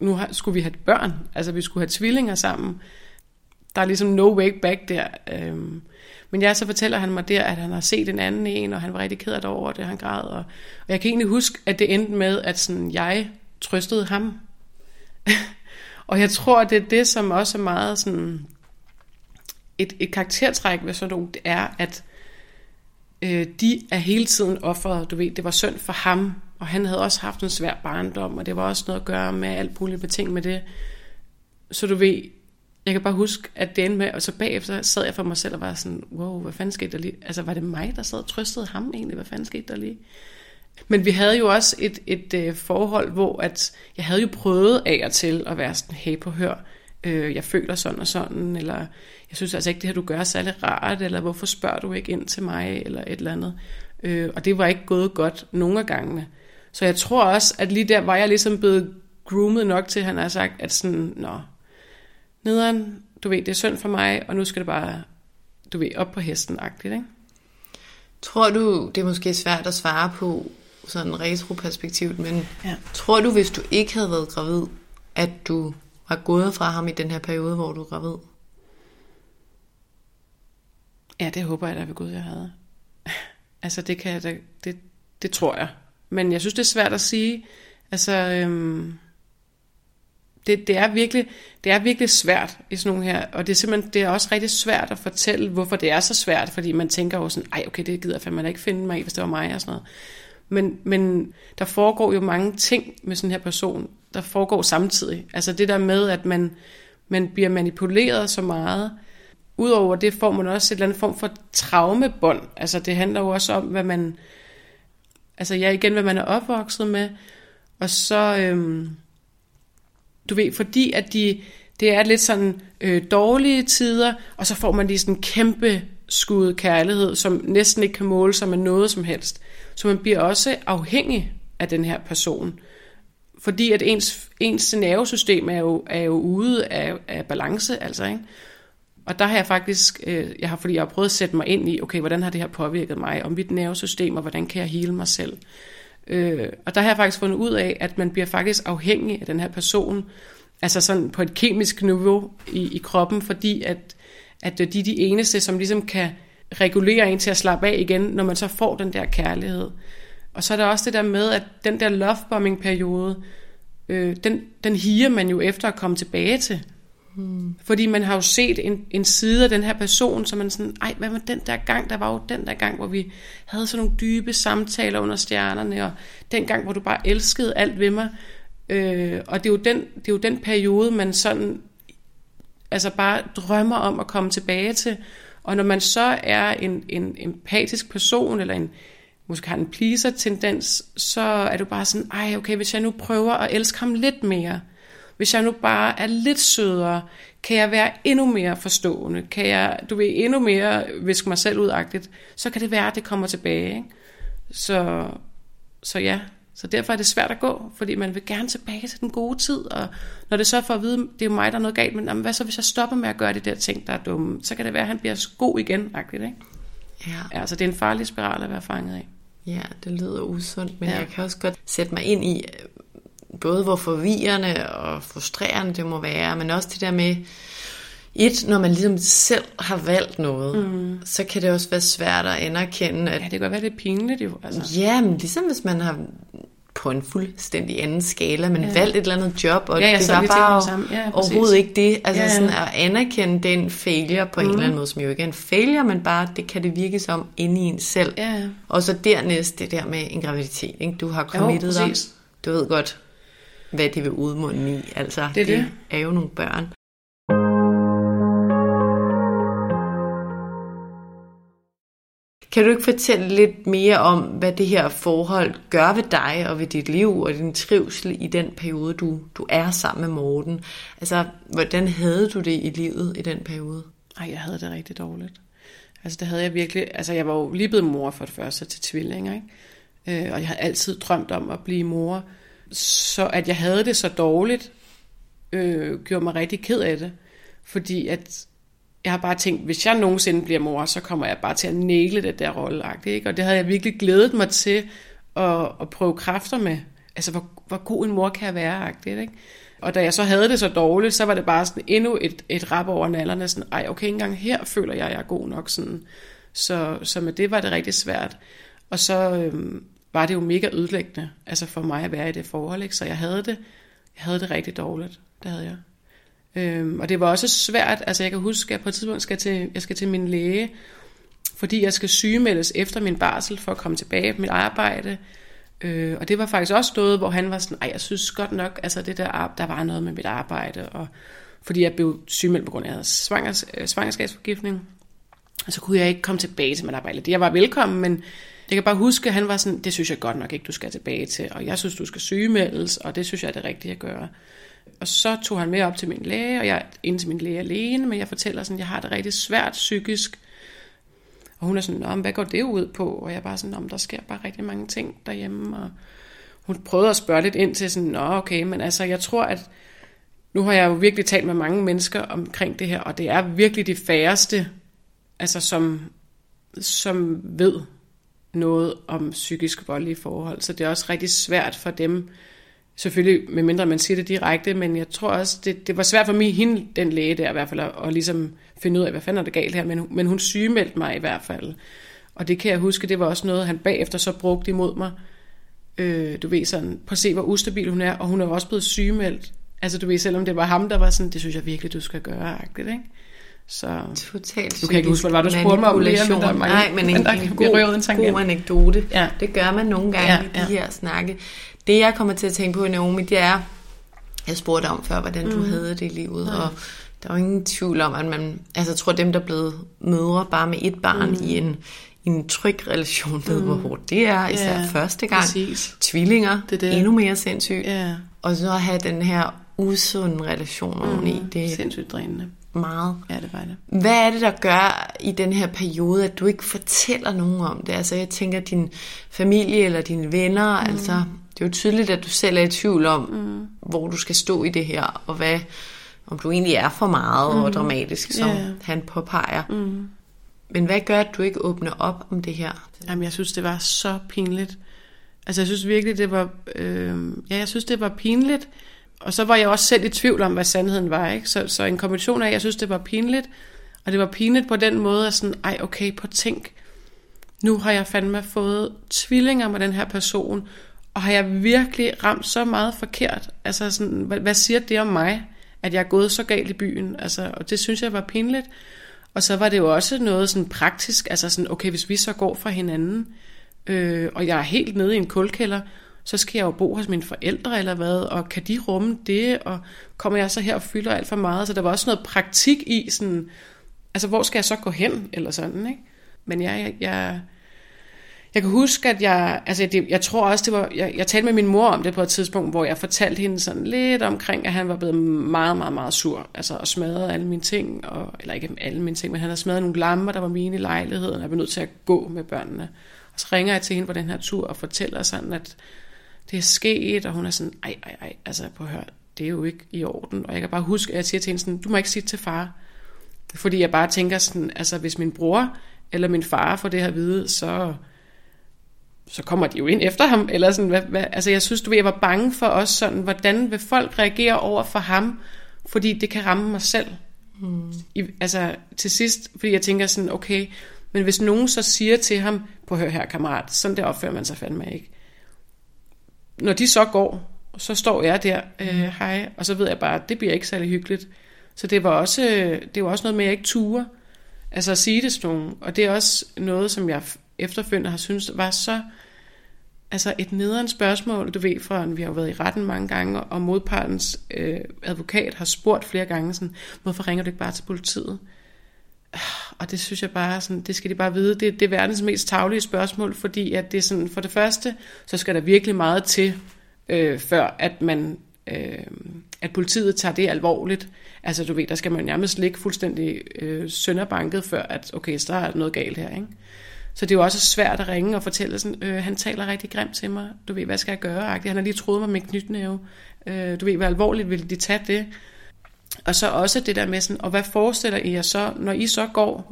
nu har, skulle vi have børn, altså vi skulle have tvillinger sammen. Der er ligesom no way back der. Øhm, men ja, så fortæller han mig der, at han har set en anden en, og han var rigtig ked af det over det, han græd. Og, og jeg kan egentlig huske, at det endte med, at sådan, jeg trøstede ham. og jeg tror, det er det, som også er meget sådan, et, et karaktertræk ved sådan nogle, det er, at øh, de er hele tiden offeret. Du ved, det var synd for ham, og han havde også haft en svær barndom, og det var også noget at gøre med alt muligt beting med det. Så du ved, jeg kan bare huske, at det endte med, og så bagefter sad jeg for mig selv og var sådan, wow, hvad fanden skete der lige? Altså, var det mig, der sad og trøstede ham egentlig? Hvad fanden skete der lige? Men vi havde jo også et, et, et øh, forhold, hvor at jeg havde jo prøvet af og til at være sådan, hey på hør, øh, jeg føler sådan og sådan, eller jeg synes altså ikke, det her du gør er særlig rart, eller hvorfor spørger du ikke ind til mig, eller et eller andet. Øh, og det var ikke gået godt nogle af gangene. Så jeg tror også, at lige der var jeg ligesom blevet groomet nok til, at han har sagt, at sådan, nå, nederen, du ved, det er synd for mig, og nu skal det bare, du ved, op på hesten-agtigt, ikke? Tror du, det er måske svært at svare på sådan retroperspektivt, men ja. tror du, hvis du ikke havde været gravid, at du var gået fra ham i den her periode, hvor du er gravid? Ja, det håber jeg da ved Gud, jeg havde. altså, det kan jeg da, det, det tror jeg. Men jeg synes, det er svært at sige. Altså, øhm, det, det, er virkelig, det er virkelig svært i sådan nogle her, og det er simpelthen det er også rigtig svært at fortælle, hvorfor det er så svært, fordi man tænker jo sådan, ej okay, det gider jeg fandme ikke finde mig i, hvis det var mig og sådan noget. Men, men der foregår jo mange ting med sådan her person, der foregår samtidig. Altså det der med, at man, man bliver manipuleret så meget, Udover det får man også et eller andet form for traumebånd. Altså det handler jo også om, hvad man, altså ja igen, hvad man er opvokset med, og så, øhm, du ved, fordi at de, det er lidt sådan øh, dårlige tider, og så får man lige sådan en kæmpe skud kærlighed, som næsten ikke kan måle sig med noget som helst. Så man bliver også afhængig af den her person. Fordi at ens, ens nervesystem er jo, er jo ude af, af balance, altså, ikke? Og der har jeg faktisk, øh, jeg har, fordi jeg har prøvet at sætte mig ind i, okay, hvordan har det her påvirket mig, og mit nervesystem, og hvordan kan jeg hele mig selv. Øh, og der har jeg faktisk fundet ud af, at man bliver faktisk afhængig af den her person, altså sådan på et kemisk niveau i, i kroppen, fordi at, at øh, de er de eneste, som ligesom kan regulere en til at slappe af igen, når man så får den der kærlighed. Og så er der også det der med, at den der lovebombing-periode, øh, den, den higer man jo efter at komme tilbage til. Fordi man har jo set en, en side af den her person, så man sådan, ej, hvad var den der gang? Der var jo den der gang, hvor vi havde sådan nogle dybe samtaler under stjernerne, og den gang, hvor du bare elskede alt ved mig. Øh, og det er, jo den, det er jo den periode, man sådan, altså bare drømmer om at komme tilbage til. Og når man så er en, en empatisk person, eller en, måske har en pleaser-tendens, så er du bare sådan, ej, okay, hvis jeg nu prøver at elske ham lidt mere, hvis jeg nu bare er lidt sødere, kan jeg være endnu mere forstående, kan jeg, du ved, endnu mere viske mig selv udagtigt, så kan det være, at det kommer tilbage. Ikke? Så, så ja, så derfor er det svært at gå, fordi man vil gerne tilbage til den gode tid, og når det så får at vide, det er jo mig, der er noget galt, men jamen, hvad så hvis jeg stopper med at gøre de der ting, der er dumme, så kan det være, at han bliver god igen, agtigt, ikke? Ja. Altså, det er en farlig spiral at være fanget af. Ja, det lyder usundt, men ja. jeg kan også godt sætte mig ind i, både hvor forvirrende og frustrerende det må være, men også det der med, et, når man ligesom selv har valgt noget, mm. så kan det også være svært at anerkende, at... Ja, det kan være lidt pinligt jo. Altså. Ja, men ligesom hvis man har på en fuldstændig anden skala, men ja. valgt et eller andet job, og ja, ja, det var bare ja, overhovedet ikke det. Altså ja, ja. sådan at anerkende den failure på mm. en eller anden måde, som jo ikke er en failure, men bare det kan det virke som inde i en selv. Ja. Og så dernæst det der med en graviditet. Ikke? Du har committet dig. Du ved godt, hvad det vil udmunde i. Altså, det er, det. det er jo nogle børn. Kan du ikke fortælle lidt mere om, hvad det her forhold gør ved dig og ved dit liv og din trivsel i den periode, du, du er sammen med Morten? Altså, hvordan havde du det i livet i den periode? Ej, jeg havde det rigtig dårligt. Altså, det havde jeg virkelig... Altså, jeg var jo lige blevet mor for det første til tvillinger, ikke? Øh, og jeg har altid drømt om at blive mor. Så at jeg havde det så dårligt, øh, gjorde mig rigtig ked af det. Fordi at jeg har bare tænkt, hvis jeg nogensinde bliver mor, så kommer jeg bare til at næle det der rolle. Ikke? Og det havde jeg virkelig glædet mig til at, at prøve kræfter med. Altså, hvor, hvor god en mor kan jeg være. Ikke? Og da jeg så havde det så dårligt, så var det bare sådan endnu et, et rap over nallerne. Sådan, Ej, okay, ikke engang her føler jeg, at jeg er god nok. Sådan. Så, så med det var det rigtig svært. Og så øhm, var det jo mega ødelæggende altså for mig at være i det forhold. Ikke? Så jeg havde det, jeg havde det rigtig dårligt. Det havde jeg. Øhm, og det var også svært, altså jeg kan huske, at på et tidspunkt skal til, jeg skal til min læge, fordi jeg skal sygemeldes efter min barsel for at komme tilbage på mit arbejde. Øh, og det var faktisk også noget, hvor han var sådan, ej, jeg synes godt nok, altså det der, der var noget med mit arbejde, og fordi jeg blev sygemeldt på grund af, at jeg havde svangers, øh, svangerskabsforgiftning. Og så kunne jeg ikke komme tilbage til mit arbejde. Jeg var velkommen, men jeg kan bare huske, at han var sådan, det synes jeg godt nok ikke, du skal tilbage til, og jeg synes, du skal sygemeldes, og det synes jeg er det rigtige at gøre. Og så tog han med op til min læge, og jeg er ind til min læge alene, men jeg fortæller sådan, jeg har det rigtig svært psykisk. Og hun er sådan, Nå, hvad går det ud på? Og jeg er bare sådan, der sker bare rigtig mange ting derhjemme. Og hun prøvede at spørge lidt ind til sådan, Nå, okay, men altså, jeg tror, at nu har jeg jo virkelig talt med mange mennesker omkring det her, og det er virkelig de færreste, altså som, som ved noget om psykisk voldelige forhold. Så det er også rigtig svært for dem, Selvfølgelig, medmindre man siger det direkte, men jeg tror også, det, det var svært for mig, hende, den læge der i hvert fald, at, at ligesom finde ud af, hvad fanden er det galt her, men, men hun sygemeldte mig i hvert fald. Og det kan jeg huske, det var også noget, han bagefter så brugte imod mig. Øh, du ved sådan, på at se, hvor ustabil hun er, og hun er også blevet sygemeldt. Altså du ved, selvom det var ham, der var sådan, det synes jeg virkelig, du skal gøre, agtigt, ikke? Så Totalt du kan ikke huske, hvad var du spurgte mig om det her, men der er mange, Nej, men en, der en god, en god anekdote. Ja. Det gør man nogle gange ja, ja. i de her snakke. Det jeg kommer til at tænke på, Naomi, det er, jeg spurgte om før, hvordan du mm. havde det i livet, ja. og der er jo ingen tvivl om, at man, altså jeg tror dem, der er blevet mødre bare med et barn mm. i en, i en tryg relation, ved mm. hvor hårdt det er, især yeah, første gang. Præcis. Tvillinger, det det. endnu mere sindssygt. Yeah. Og så at have den her usunde relation mm. oveni. Det er sindssygt drænende. Meget. Ja, det var det. Hvad er det, der gør i den her periode, at du ikke fortæller nogen om det? Altså jeg tænker, din familie eller dine venner, mm. altså det er jo tydeligt, at du selv er i tvivl om, mm. hvor du skal stå i det her, og hvad, om du egentlig er for meget mm. og dramatisk, som yeah. han påpeger. Mm. Men hvad gør, at du ikke åbner op om det her? Jamen, jeg synes, det var så pinligt. Altså, jeg synes virkelig, det var... Øh, ja, jeg synes, det var pinligt. Og så var jeg også selv i tvivl om, hvad sandheden var, ikke? Så, så en kombination af, jeg synes, det var pinligt. Og det var pinligt på den måde, at sådan, ej, okay, på tænk. Nu har jeg fandme fået tvillinger med den her person, og har jeg virkelig ramt så meget forkert? Altså sådan, hvad, hvad siger det om mig, at jeg er gået så galt i byen? Altså, og det synes jeg var pinligt. Og så var det jo også noget sådan praktisk, altså sådan, okay, hvis vi så går fra hinanden, øh, og jeg er helt nede i en kulkælder, så skal jeg jo bo hos mine forældre eller hvad, og kan de rumme det, og kommer jeg så her og fylder alt for meget? Så der var også noget praktik i, sådan, altså hvor skal jeg så gå hen, eller sådan, ikke? Men jeg, jeg, jeg Jeg kan huske, at jeg, altså det, jeg tror også, det var, jeg, jeg talte med min mor om det på et tidspunkt, hvor jeg fortalte hende sådan lidt omkring, at han var blevet meget, meget, meget sur, altså og smadrede alle mine ting, og, eller ikke alle mine ting, men han havde smadret nogle lamper, der var mine i lejligheden, og jeg blev nødt til at gå med børnene. Og så ringer jeg til hende på den her tur og fortæller sådan, at det er sket, og hun er sådan, ej, ej, ej, altså på hør, det er jo ikke i orden. Og jeg kan bare huske, at jeg siger til hende sådan, du må ikke sige til far. Fordi jeg bare tænker sådan, altså hvis min bror eller min far får det her at vide, så, så kommer de jo ind efter ham. Eller sådan, hvad, hvad, altså jeg synes, du ved, jeg var bange for os sådan, hvordan vil folk reagere over for ham, fordi det kan ramme mig selv. Hmm. I, altså til sidst, fordi jeg tænker sådan, okay, men hvis nogen så siger til ham, på hør her kammerat, sådan der opfører man sig fandme ikke. Når de så går, så står jeg der, øh, hej, og så ved jeg bare, at det bliver ikke særlig hyggeligt. Så det var også, det var også noget med, at jeg ikke ture. Altså at sige det til nogen. Og det er også noget, som jeg efterfølgende har syntes var så altså et nederen spørgsmål, du ved, fra vi har jo været i retten mange gange, og modpartens øh, advokat har spurgt flere gange sådan, hvorfor ringer du ikke bare til politiet? Og det synes jeg bare, sådan, det skal de bare vide, det, det er verdens mest taglige spørgsmål, fordi at det er sådan, for det første, så skal der virkelig meget til, øh, før at man, øh, at politiet tager det alvorligt. Altså du ved, der skal man nærmest ligge fuldstændig øh, sønderbanket, før at, okay, så der er noget galt her, ikke? Så det er jo også svært at ringe og fortælle sådan, øh, han taler rigtig grimt til mig, du ved, hvad skal jeg gøre? Han har lige troet mig med en knytnæve. Øh, du ved, hvor alvorligt vil de tage det? Og så også det der med sådan, og hvad forestiller I jer så, når I så går,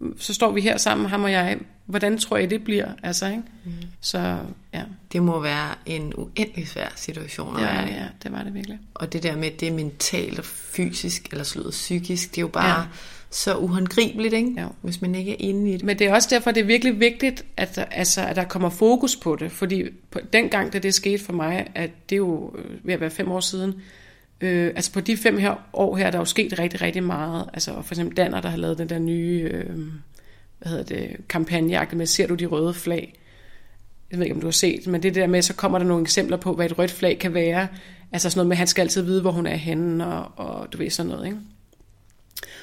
mm. så står vi her sammen, ham og jeg, hvordan tror I det bliver? Altså, ikke? Mm. Så, ja. Det må være en uendelig svær situation at ja, være Ja, det var det virkelig. Og det der med, det mentalt og fysisk, eller slået psykisk, det er jo bare... Ja så uhåndgribeligt, ikke? Ja. hvis man ikke er inde i det. Men det er også derfor, det er virkelig vigtigt, at der, altså, at der kommer fokus på det. Fordi på, dengang, da det skete for mig, at det er jo ved at være fem år siden, øh, altså på de fem her år her, der er jo sket rigtig, rigtig meget. Altså for eksempel Danner, der har lavet den der nye, øh, hvad hedder det, kampagne med, ser du de røde flag? Jeg ved ikke, om du har set, men det der med, så kommer der nogle eksempler på, hvad et rødt flag kan være. Altså sådan noget med, at han skal altid vide, hvor hun er henne, og, og du ved sådan noget, ikke?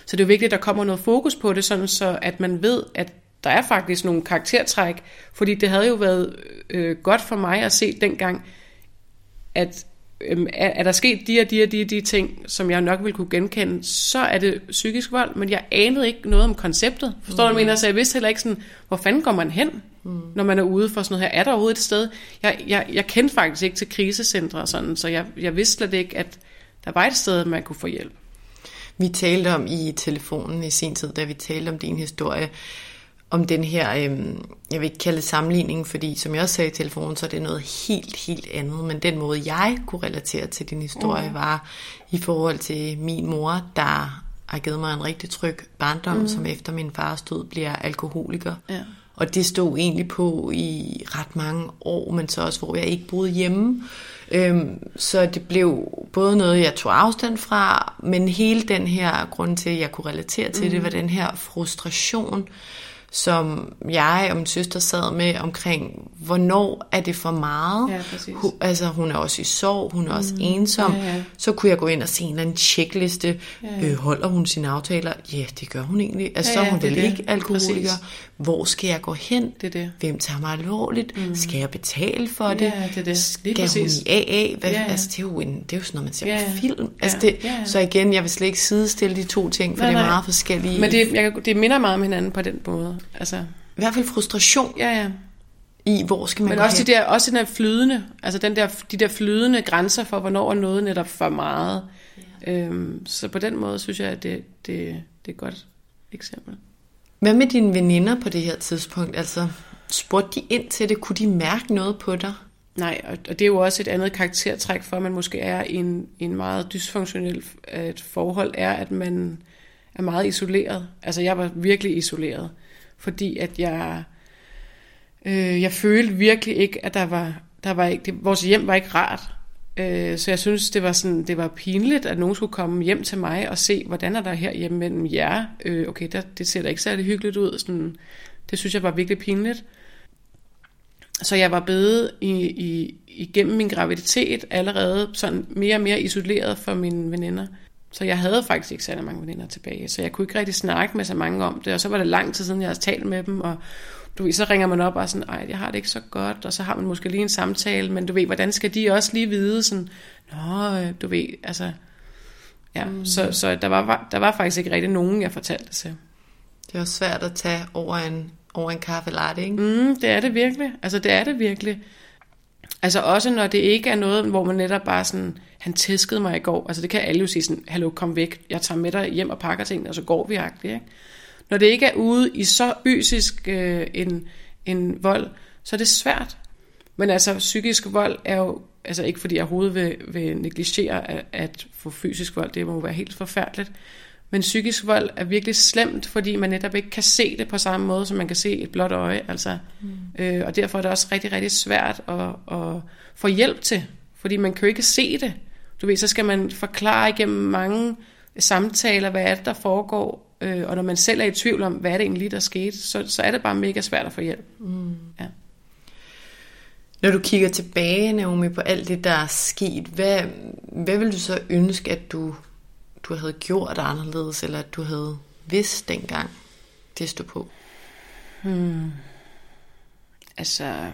Så det er vigtigt, at der kommer noget fokus på det, sådan så at man ved, at der er faktisk nogle karaktertræk, fordi det havde jo været øh, godt for mig at se dengang, at øh, er der sket de og de og de, de ting, som jeg nok ville kunne genkende, så er det psykisk vold, men jeg anede ikke noget om konceptet. Forstår du, mm. mener? Så jeg vidste heller ikke sådan, hvor fanden går man hen, mm. når man er ude for sådan noget her? Er der overhovedet et sted? Jeg, jeg, jeg kendte faktisk ikke til krisecentre og sådan, så jeg, jeg vidste slet ikke, at der var et sted, man kunne få hjælp. Vi talte om i telefonen i sin tid, da vi talte om din historie, om den her, øh, jeg vil ikke kalde det sammenligning, fordi som jeg også sagde i telefonen, så er det noget helt, helt andet. Men den måde, jeg kunne relatere til din historie, mm. var i forhold til min mor, der har givet mig en rigtig tryg barndom, mm. som efter min fars død bliver alkoholiker. Ja. Og det stod egentlig på i ret mange år, men så også, hvor jeg ikke boede hjemme. Øhm, så det blev både noget, jeg tog afstand fra, men hele den her grund til, at jeg kunne relatere til mm. det, var den her frustration, som jeg og min søster sad med omkring, hvornår er det for meget? Ja, hun, altså hun er også i sorg, hun er mm. også ensom. Ja, ja. Så kunne jeg gå ind og se en eller anden checkliste. Ja, ja. Øh, holder hun sine aftaler? Ja, det gør hun egentlig. Altså ja, ja, så er hun vel ikke alkoholiker. Præcis. Hvor skal jeg gå hen? Det er det. Hvem tager mig alvorligt? Mm. Skal jeg betale for det? Ja, det, er det. Skal præcis. hun i AA? Hvad, ja, ja. Altså, det, er jo en, det er jo sådan noget, man ser ja, på film. Altså, det, ja, ja. Så igen, jeg vil slet ikke sidestille de to ting, for nej, det er meget forskellige. Men det, jeg, det minder meget om hinanden på den måde. Altså. I hvert fald frustration. Ja, ja. I, hvor skal man Men også, de der, også den der flydende, altså den der, de der flydende grænser for, hvornår er noget netop for meget. Ja. Øhm, så på den måde synes jeg, at det, det, det er et godt eksempel. Hvad med dine veninder på det her tidspunkt? Altså, spurgte de ind til det? Kunne de mærke noget på dig? Nej, og det er jo også et andet karaktertræk for, at man måske er i en, en meget dysfunktionel et forhold, er, at man er meget isoleret. Altså, jeg var virkelig isoleret fordi at jeg, øh, jeg følte virkelig ikke, at der var, der var ikke, det, vores hjem var ikke rart. Øh, så jeg synes, det var, sådan, det var pinligt, at nogen skulle komme hjem til mig og se, hvordan er der her hjemme mellem jer. Øh, okay, der, det ser da ikke særlig hyggeligt ud. Sådan, det synes jeg var virkelig pinligt. Så jeg var blevet i, i, igennem min graviditet allerede sådan mere og mere isoleret for mine veninder. Så jeg havde faktisk ikke særlig mange veninder tilbage, så jeg kunne ikke rigtig snakke med så mange om det, og så var det lang tid siden, jeg havde talt med dem, og du ved, så ringer man op og sådan, ej, jeg har det ikke så godt, og så har man måske lige en samtale, men du ved, hvordan skal de også lige vide sådan, nå, øh, du ved, altså, ja, mm. så, så der, var, der var faktisk ikke rigtig nogen, jeg fortalte det til. Det er også svært at tage over en, over en kaffe latte, ikke? Mm, det er det virkelig, altså det er det virkelig. Altså også når det ikke er noget, hvor man netop bare sådan, han tæskede mig i går, altså det kan alle jo sige sådan, hallo, kom væk, jeg tager med dig hjem og pakker tingene, og så går vi agtigt, ikke? Når det ikke er ude i så fysisk øh, en, en vold, så er det svært. Men altså, psykisk vold er jo, altså ikke fordi jeg overhovedet vil, vil negligere at, at få fysisk vold, det må være helt forfærdeligt, men psykisk vold er virkelig slemt, fordi man netop ikke kan se det på samme måde, som man kan se et blåt øje. Altså. Mm. Øh, og derfor er det også rigtig, rigtig svært at, at få hjælp til, fordi man kan jo ikke se det. Du ved, så skal man forklare igennem mange samtaler, hvad er det, der foregår, øh, og når man selv er i tvivl om, hvad er det egentlig, der skete, så, så er det bare mega svært at få hjælp. Mm. Ja. Når du kigger tilbage, Naomi, på alt det, der er sket, hvad, hvad vil du så ønske, at du, du havde gjort anderledes, eller at du havde vidst dengang, det stod på? Hmm. Altså,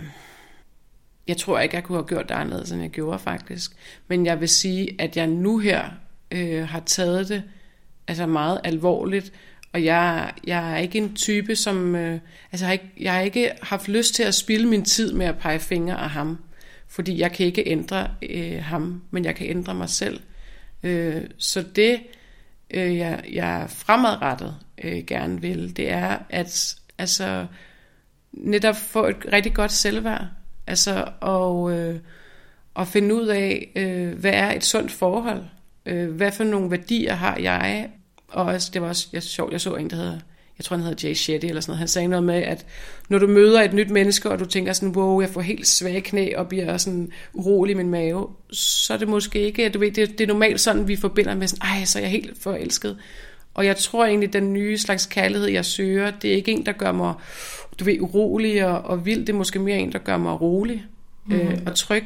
jeg tror ikke, jeg kunne have gjort det anderledes, end jeg gjorde faktisk. Men jeg vil sige, at jeg nu her øh, har taget det altså meget alvorligt, og jeg, jeg er ikke en type, som... Øh, altså, jeg har, ikke, jeg har ikke haft lyst til at spilde min tid med at pege fingre af ham. Fordi jeg kan ikke ændre øh, ham, men jeg kan ændre mig selv. Øh, så det, øh, jeg, jeg fremadrettet øh, gerne vil, det er at altså, netop få et rigtig godt selvværd. Altså, og, øh, og finde ud af, øh, hvad er et sundt forhold? Øh, hvad for nogle værdier har jeg? Og også, det var også jeg, sjovt, jeg så en, der hedder, jeg tror han hedder Jay Shetty eller sådan noget, han sagde noget med, at når du møder et nyt menneske, og du tænker sådan, wow, jeg får helt svage knæ, og bliver sådan urolig i min mave, så er det måske ikke, du ved, det, det er normalt sådan, vi forbinder med sådan, ej, så er jeg helt forelsket. Og jeg tror egentlig, den nye slags kærlighed, jeg søger, det er ikke en, der gør mig, du ved, urolig og, og vild, det er måske mere en, der gør mig rolig mm-hmm. øh, og tryg.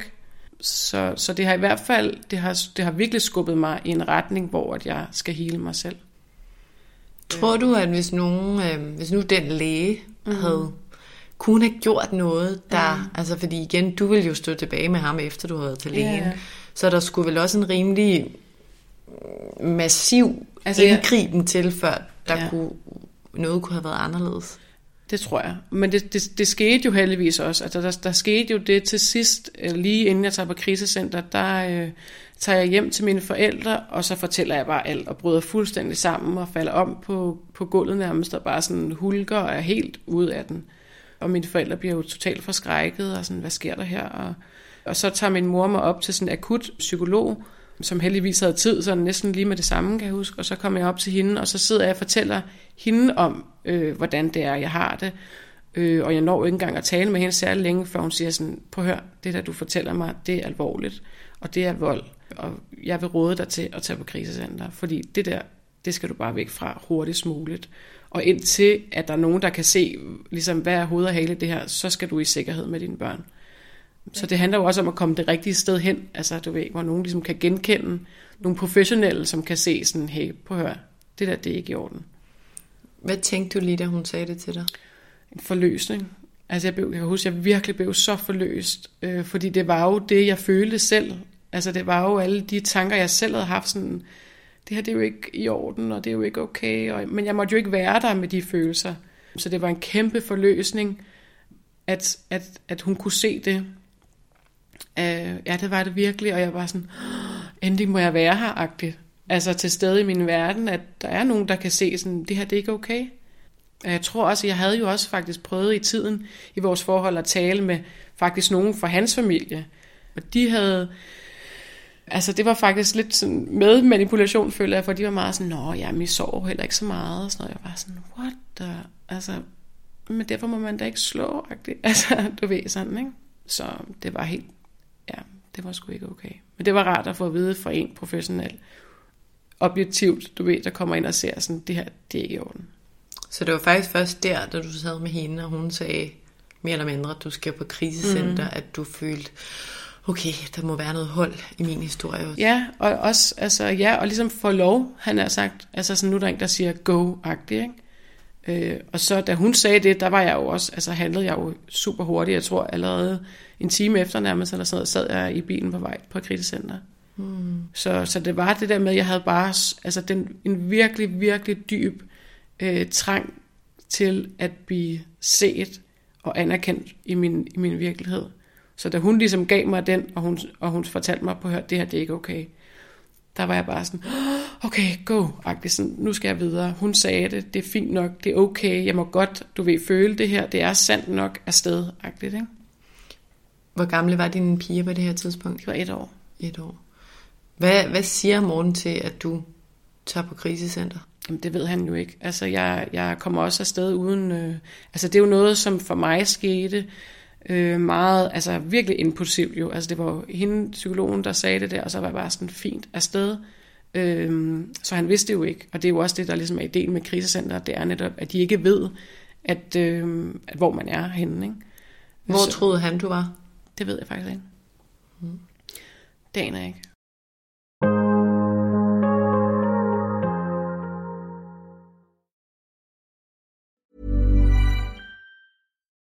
Så, så det har i hvert fald, det har, det har virkelig skubbet mig i en retning, hvor at jeg skal hele mig selv. Tror du, at hvis, nogen, øh, hvis nu den læge mm. havde kunne have gjort noget, der, mm. altså fordi igen, du ville jo stå tilbage med ham, efter du havde været til lægen, yeah. så der skulle vel også en rimelig massiv altså, indgriben ja. til, før der ja. kunne, noget kunne have været anderledes. Det tror jeg. Men det, det, det skete jo heldigvis også. Altså, der, der skete jo det til sidst, øh, lige inden jeg tager på krisecenter, der øh, tager jeg hjem til mine forældre, og så fortæller jeg bare alt, og bryder fuldstændig sammen, og falder om på, på gulvet nærmest, og bare sådan hulker og er helt ude af den. Og mine forældre bliver jo totalt forskrækket, og sådan, hvad sker der her? Og, og så tager min mor mig op til sådan en akut psykolog, som heldigvis havde tid, sådan næsten lige med det samme, kan jeg huske. Og så kommer jeg op til hende, og så sidder jeg og fortæller hende om, øh, hvordan det er, jeg har det. Øh, og jeg når ikke engang at tale med hende særlig længe, før hun siger sådan, prøv hør, det der du fortæller mig, det er alvorligt, og det er vold. Og jeg vil råde dig til at tage på krisecenter, fordi det der, det skal du bare væk fra hurtigst muligt. Og indtil at der er nogen, der kan se, ligesom, hvad er hoved og hale det her, så skal du i sikkerhed med dine børn. Så det handler jo også om at komme det rigtige sted hen, altså du ved, hvor nogen ligesom kan genkende nogle professionelle, som kan se sådan, hey, på hør, det der, det er ikke i orden. Hvad tænkte du lige, da hun sagde det til dig? En forløsning. Altså jeg, blev, jeg kan huske, jeg virkelig blev så forløst, øh, fordi det var jo det, jeg følte selv. Altså det var jo alle de tanker, jeg selv havde haft sådan, det her det er jo ikke i orden, og det er jo ikke okay. Og, men jeg måtte jo ikke være der med de følelser. Så det var en kæmpe forløsning, at, at, at hun kunne se det. Øh, ja, det var det virkelig, og jeg var sådan, endelig må jeg være her, agtigt. Altså til stede i min verden, at der er nogen, der kan se sådan, det her det er ikke okay. Og jeg tror også, jeg havde jo også faktisk prøvet i tiden i vores forhold at tale med faktisk nogen fra hans familie. Og de havde, altså det var faktisk lidt sådan med manipulation, føler jeg, for de var meget sådan, nå ja, vi sover heller ikke så meget. Og sådan noget. Jeg var sådan, what the, altså, men derfor må man da ikke slå, agtigt. altså du ved sådan, ikke? Så det var helt ja, det var sgu ikke okay. Men det var rart at få at vide fra en professionel, objektivt, du ved, der kommer ind og ser sådan, det her, det er ikke i orden. Så det var faktisk først der, da du sad med hende, og hun sagde mere eller mindre, at du skal på krisecenter, mm. at du følte, okay, der må være noget hold i min historie også. Ja, og også, altså, ja, og ligesom få lov, han har sagt, altså sådan, nu er der en, der siger go-agtigt, ikke? Øh, og så da hun sagde det, der var jeg jo også, altså handlede jeg jo super hurtigt. Jeg tror allerede en time efter nærmest, eller sådan noget, sad jeg i bilen på vej på krisecenter. Hmm. Så, så det var det der med, at jeg havde bare altså den, en virkelig, virkelig dyb øh, trang til at blive set og anerkendt i min, i min virkelighed. Så da hun ligesom gav mig den, og hun, og hun fortalte mig på hør, det her det er ikke okay, der var jeg bare sådan, okay, go, sådan, nu skal jeg videre. Hun sagde det, det er fint nok, det er okay, jeg må godt, du ved, føle det her, det er sandt nok afsted, agtigt, ikke? Hvor gamle var dine piger på det her tidspunkt? Det var et år. Et år. Hvad, hvad siger Morten til, at du tager på krisecenter? Jamen, det ved han jo ikke. Altså, jeg, jeg kommer også afsted uden... Øh, altså, det er jo noget, som for mig skete øh, meget, altså virkelig impulsivt jo. Altså, det var hende, psykologen, der sagde det der, og så var jeg bare sådan fint afsted. Øh, så han vidste det jo ikke. Og det er jo også det, der ligesom er ideen med krisecenter, det er netop, at de ikke ved, at, øh, at hvor man er henne. Ikke? Hvor så, troede han, du var? Det ved jeg faktisk ikke. Det aner jeg ikke.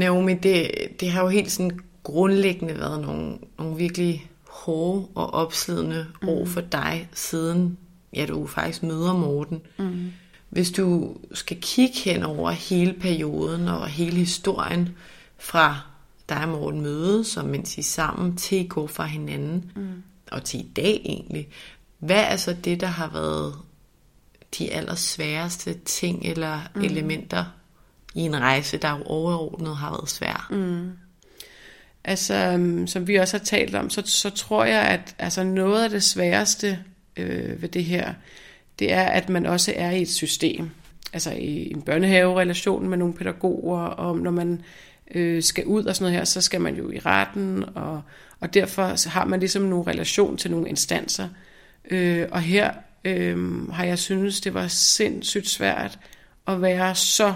Naomi, det, det har jo helt sådan grundlæggende været nogle, nogle virkelig hårde og opslidende mm. år for dig, siden ja, du faktisk møder Morten. Mm. Hvis du skal kigge hen over hele perioden og hele historien fra dig og Morten møde, som mens I sammen, til I går fra hinanden, mm. og til i dag egentlig, hvad er så det, der har været de allersværeste ting eller mm. elementer i en rejse, der jo overordnet har været svær. Mm. Altså, øhm, som vi også har talt om, så, så tror jeg, at altså, noget af det sværeste øh, ved det her, det er, at man også er i et system. Altså i en børnehaverelation med nogle pædagoger, og når man øh, skal ud og sådan noget her, så skal man jo i retten, og, og derfor har man ligesom nogle relation til nogle instanser. Øh, og her øh, har jeg synes det var sindssygt svært at være så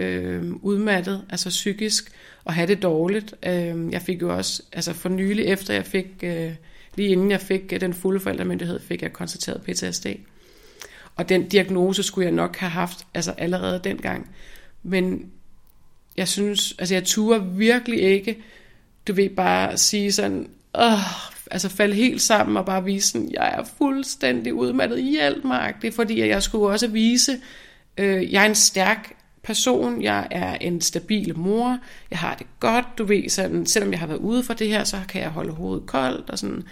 øh, udmattet, altså psykisk, og have det dårligt. Øh, jeg fik jo også, altså for nylig efter jeg fik, øh, lige inden jeg fik øh, den fulde forældremyndighed, fik jeg konstateret PTSD. Og den diagnose skulle jeg nok have haft, altså allerede dengang. Men jeg synes, altså jeg turer virkelig ikke, du ved bare sige sådan, åh, altså falde helt sammen og bare vise sådan, jeg er fuldstændig udmattet, hjælp mig. Det er fordi, at jeg skulle også vise, øh, jeg er en stærk person, jeg er en stabil mor, jeg har det godt, du ved, sådan, selvom jeg har været ude for det her, så kan jeg holde hovedet koldt og sådan.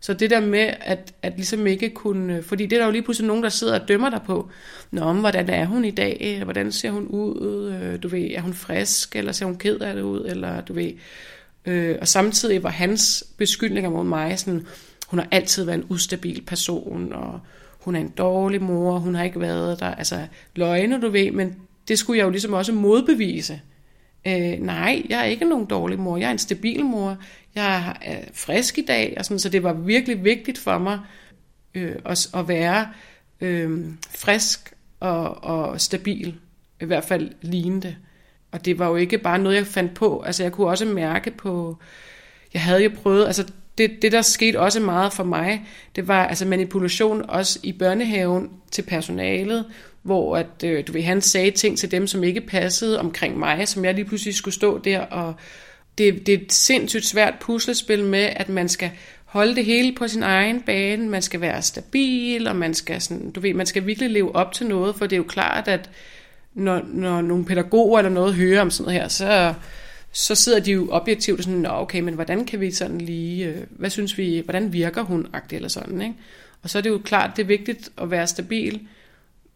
Så det der med, at, at ligesom ikke kunne, fordi det er der jo lige pludselig nogen, der sidder og dømmer dig på, Nå, hvordan er hun i dag, hvordan ser hun ud, øh, du ved, er hun frisk, eller ser hun ked af det ud, eller du ved, øh, og samtidig var hans beskyldninger mod mig sådan, hun har altid været en ustabil person, og hun er en dårlig mor, hun har ikke været der, altså løgne, du ved, men det skulle jeg jo ligesom også modbevise. Øh, nej, jeg er ikke nogen dårlig mor. Jeg er en stabil mor. Jeg er frisk i dag. Og sådan, så det var virkelig vigtigt for mig øh, at, at være øh, frisk og, og stabil. I hvert fald lignende. Og det var jo ikke bare noget, jeg fandt på. Altså jeg kunne også mærke på... Jeg havde jo prøvet... Altså det, det, der skete også meget for mig, det var altså manipulation også i børnehaven til personalet, hvor at, øh, du ved, han sagde ting til dem, som ikke passede omkring mig, som jeg lige pludselig skulle stå der og, det, det er et sindssygt svært puslespil med, at man skal holde det hele på sin egen bane, man skal være stabil, og man skal, sådan, du ved, man skal virkelig leve op til noget, for det er jo klart, at når, når nogle pædagoger eller noget hører om sådan noget her, så, så sidder de jo objektivt sådan, Nå, okay, men hvordan kan vi sådan lige, øh, hvad synes vi, hvordan virker hun, eller sådan, ikke? Og så er det jo klart, det er vigtigt at være stabil,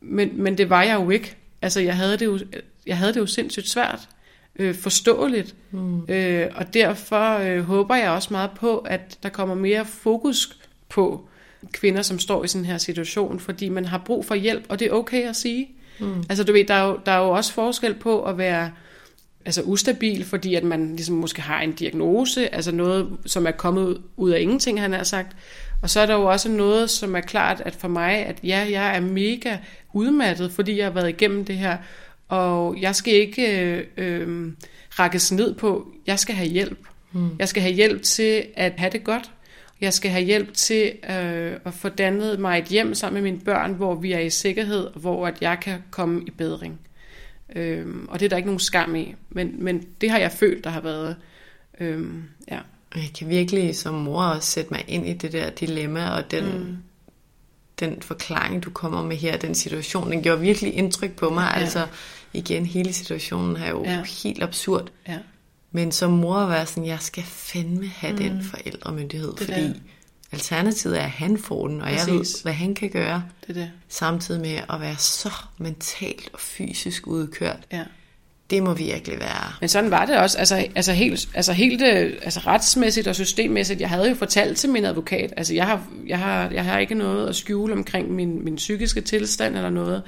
men, men det var jeg jo ikke. Altså, jeg havde det jo, jeg havde det jo sindssygt svært, øh, forståeligt, mm. øh, og derfor øh, håber jeg også meget på, at der kommer mere fokus på kvinder, som står i sådan her situation, fordi man har brug for hjælp, og det er okay at sige. Mm. Altså, du ved, der er, jo, der er jo også forskel på at være altså ustabil, fordi at man ligesom måske har en diagnose, altså noget, som er kommet ud af ingenting, han har sagt. Og så er der jo også noget, som er klart, at for mig, at ja, jeg er mega udmattet, fordi jeg har været igennem det her, og jeg skal ikke øh, øh, rækkes ned på, jeg skal have hjælp. Mm. Jeg skal have hjælp til at have det godt. Jeg skal have hjælp til øh, at få dannet mig et hjem sammen med mine børn, hvor vi er i sikkerhed, hvor at jeg kan komme i bedring. Øhm, og det er der ikke nogen skam i. Men, men det har jeg følt, der har været. Øhm, ja. Jeg kan virkelig som mor også sætte mig ind i det der dilemma, og den, mm. Den forklaring, du kommer med her, den situation, den gjorde virkelig indtryk på mig. Ja. Altså igen, hele situationen er jo ja. helt absurd. Ja. Men som mor at være sådan, jeg skal fandme have mm. den forældremyndighed, det fordi... Der Alternativet er, at han får den, og Præcis. jeg ved, hvad han kan gøre. Det er det. Samtidig med at være så mentalt og fysisk udkørt. Ja. Det må virkelig være. Men sådan var det også. Altså, altså, helt, altså helt øh, altså retsmæssigt og systemmæssigt. Jeg havde jo fortalt til min advokat, altså jeg har, jeg har, jeg har ikke noget at skjule omkring min, min psykiske tilstand eller noget.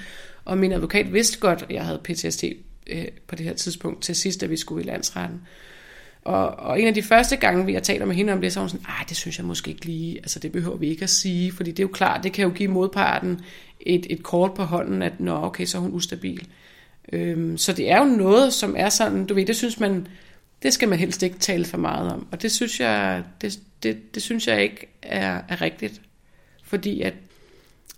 Og min advokat vidste godt, at jeg havde PTSD øh, på det her tidspunkt til sidst, da vi skulle i landsretten. Og, og en af de første gange, vi har talt med hende om det, så var hun sådan, nej, det synes jeg måske ikke lige, altså det behøver vi ikke at sige, fordi det er jo klart, det kan jo give modparten et, et kort på hånden, at nå, okay, så er hun ustabil. Øhm, så det er jo noget, som er sådan, du ved, det synes man, det skal man helst ikke tale for meget om. Og det synes jeg, det, det, det synes jeg ikke er, er rigtigt. Fordi at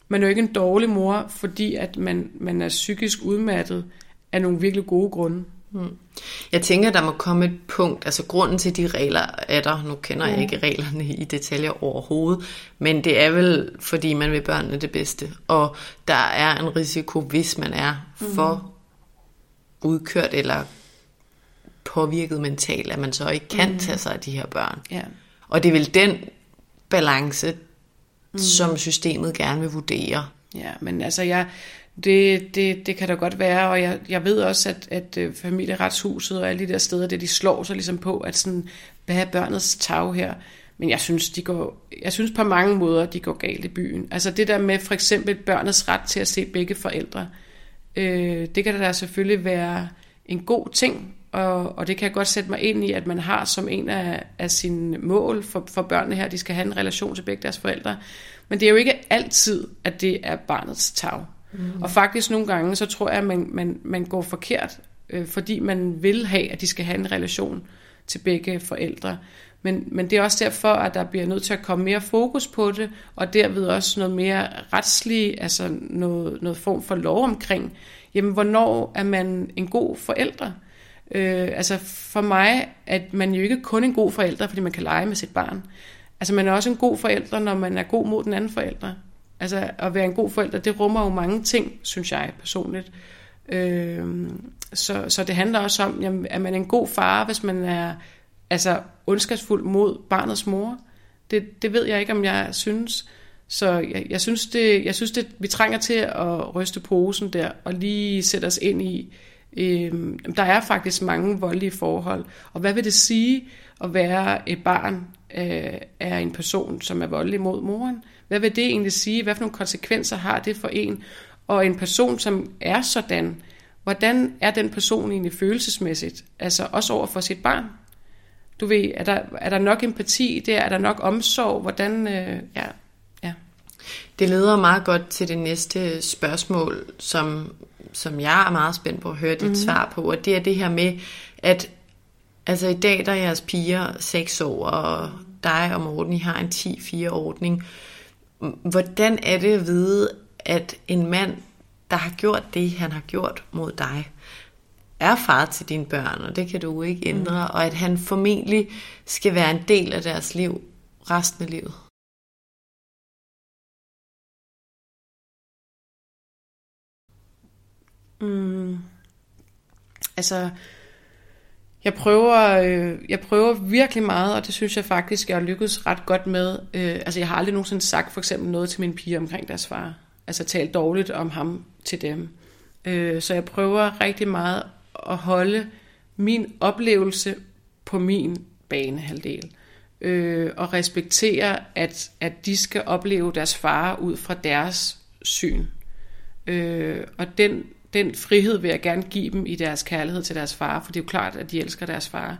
man er jo ikke en dårlig mor, fordi at man, man er psykisk udmattet af nogle virkelig gode grunde. Hmm. Jeg tænker, der må komme et punkt, altså grunden til de regler er der, nu kender jeg ikke reglerne i detaljer overhovedet, men det er vel, fordi man vil børnene det bedste, og der er en risiko, hvis man er for udkørt eller påvirket mentalt, at man så ikke kan mm. tage sig af de her børn. Ja. Og det er vel den balance, mm. som systemet gerne vil vurdere. Ja, men altså jeg, det, det, det kan da godt være, og jeg, jeg ved også, at, at øh, familieretshuset og alle de der steder, det de slår sig ligesom på, at sådan, hvad er børnets tag her? Men jeg synes, de går, jeg synes på mange måder, de går galt i byen. Altså det der med for eksempel børnets ret til at se begge forældre, øh, det kan da selvfølgelig være en god ting, og, og det kan jeg godt sætte mig ind i, at man har som en af, af sine mål for, for børnene her, de skal have en relation til begge deres forældre. Men det er jo ikke altid, at det er barnets tag. Mm. Og faktisk nogle gange, så tror jeg, at man, man, man går forkert, øh, fordi man vil have, at de skal have en relation til begge forældre. Men, men det er også derfor, at der bliver nødt til at komme mere fokus på det, og derved også noget mere retslig, altså noget, noget form for lov omkring, jamen hvornår er man en god forælder? Øh, altså for mig, at man jo ikke kun en god forælder, fordi man kan lege med sit barn. Altså man er også en god forælder, når man er god mod den anden forælder. Altså at være en god forælder, det rummer jo mange ting, synes jeg personligt. Øh, så, så det handler også om, jamen, er man en god far, hvis man er altså, ondskabsfuld mod barnets mor. Det, det ved jeg ikke, om jeg synes. Så jeg, jeg synes, det, jeg synes det, vi trænger til at ryste posen der, og lige sætte os ind i, øh, der er faktisk mange voldelige forhold. Og hvad vil det sige at være et barn øh, af en person, som er voldelig mod moren? Hvad vil det egentlig sige? Hvad for nogle konsekvenser har det for en? Og en person, som er sådan, hvordan er den person egentlig følelsesmæssigt? Altså også over for sit barn? Du ved, er der, er der nok empati der? Er der nok omsorg? Hvordan, øh, ja, ja. Det leder meget godt til det næste spørgsmål, som, som jeg er meget spændt på at høre dit mm-hmm. svar på, og det er det her med, at altså i dag der er jeres piger 6 år, og dig og Morten, I har en 10-4-ordning. Hvordan er det at vide, at en mand, der har gjort det, han har gjort mod dig, er far til dine børn, og det kan du ikke ændre, mm. og at han formentlig skal være en del af deres liv resten af livet. Mm. Altså, jeg prøver, øh, jeg prøver virkelig meget, og det synes jeg faktisk, jeg har lykkedes ret godt med. Øh, altså, jeg har aldrig nogensinde sagt for eksempel noget til mine piger omkring deres far. Altså, talt dårligt om ham til dem. Øh, så jeg prøver rigtig meget at holde min oplevelse på min banehalvdel. Øh, og respektere, at, at de skal opleve deres far ud fra deres syn. Øh, og den den frihed vil jeg gerne give dem i deres kærlighed til deres far, for det er jo klart, at de elsker deres far.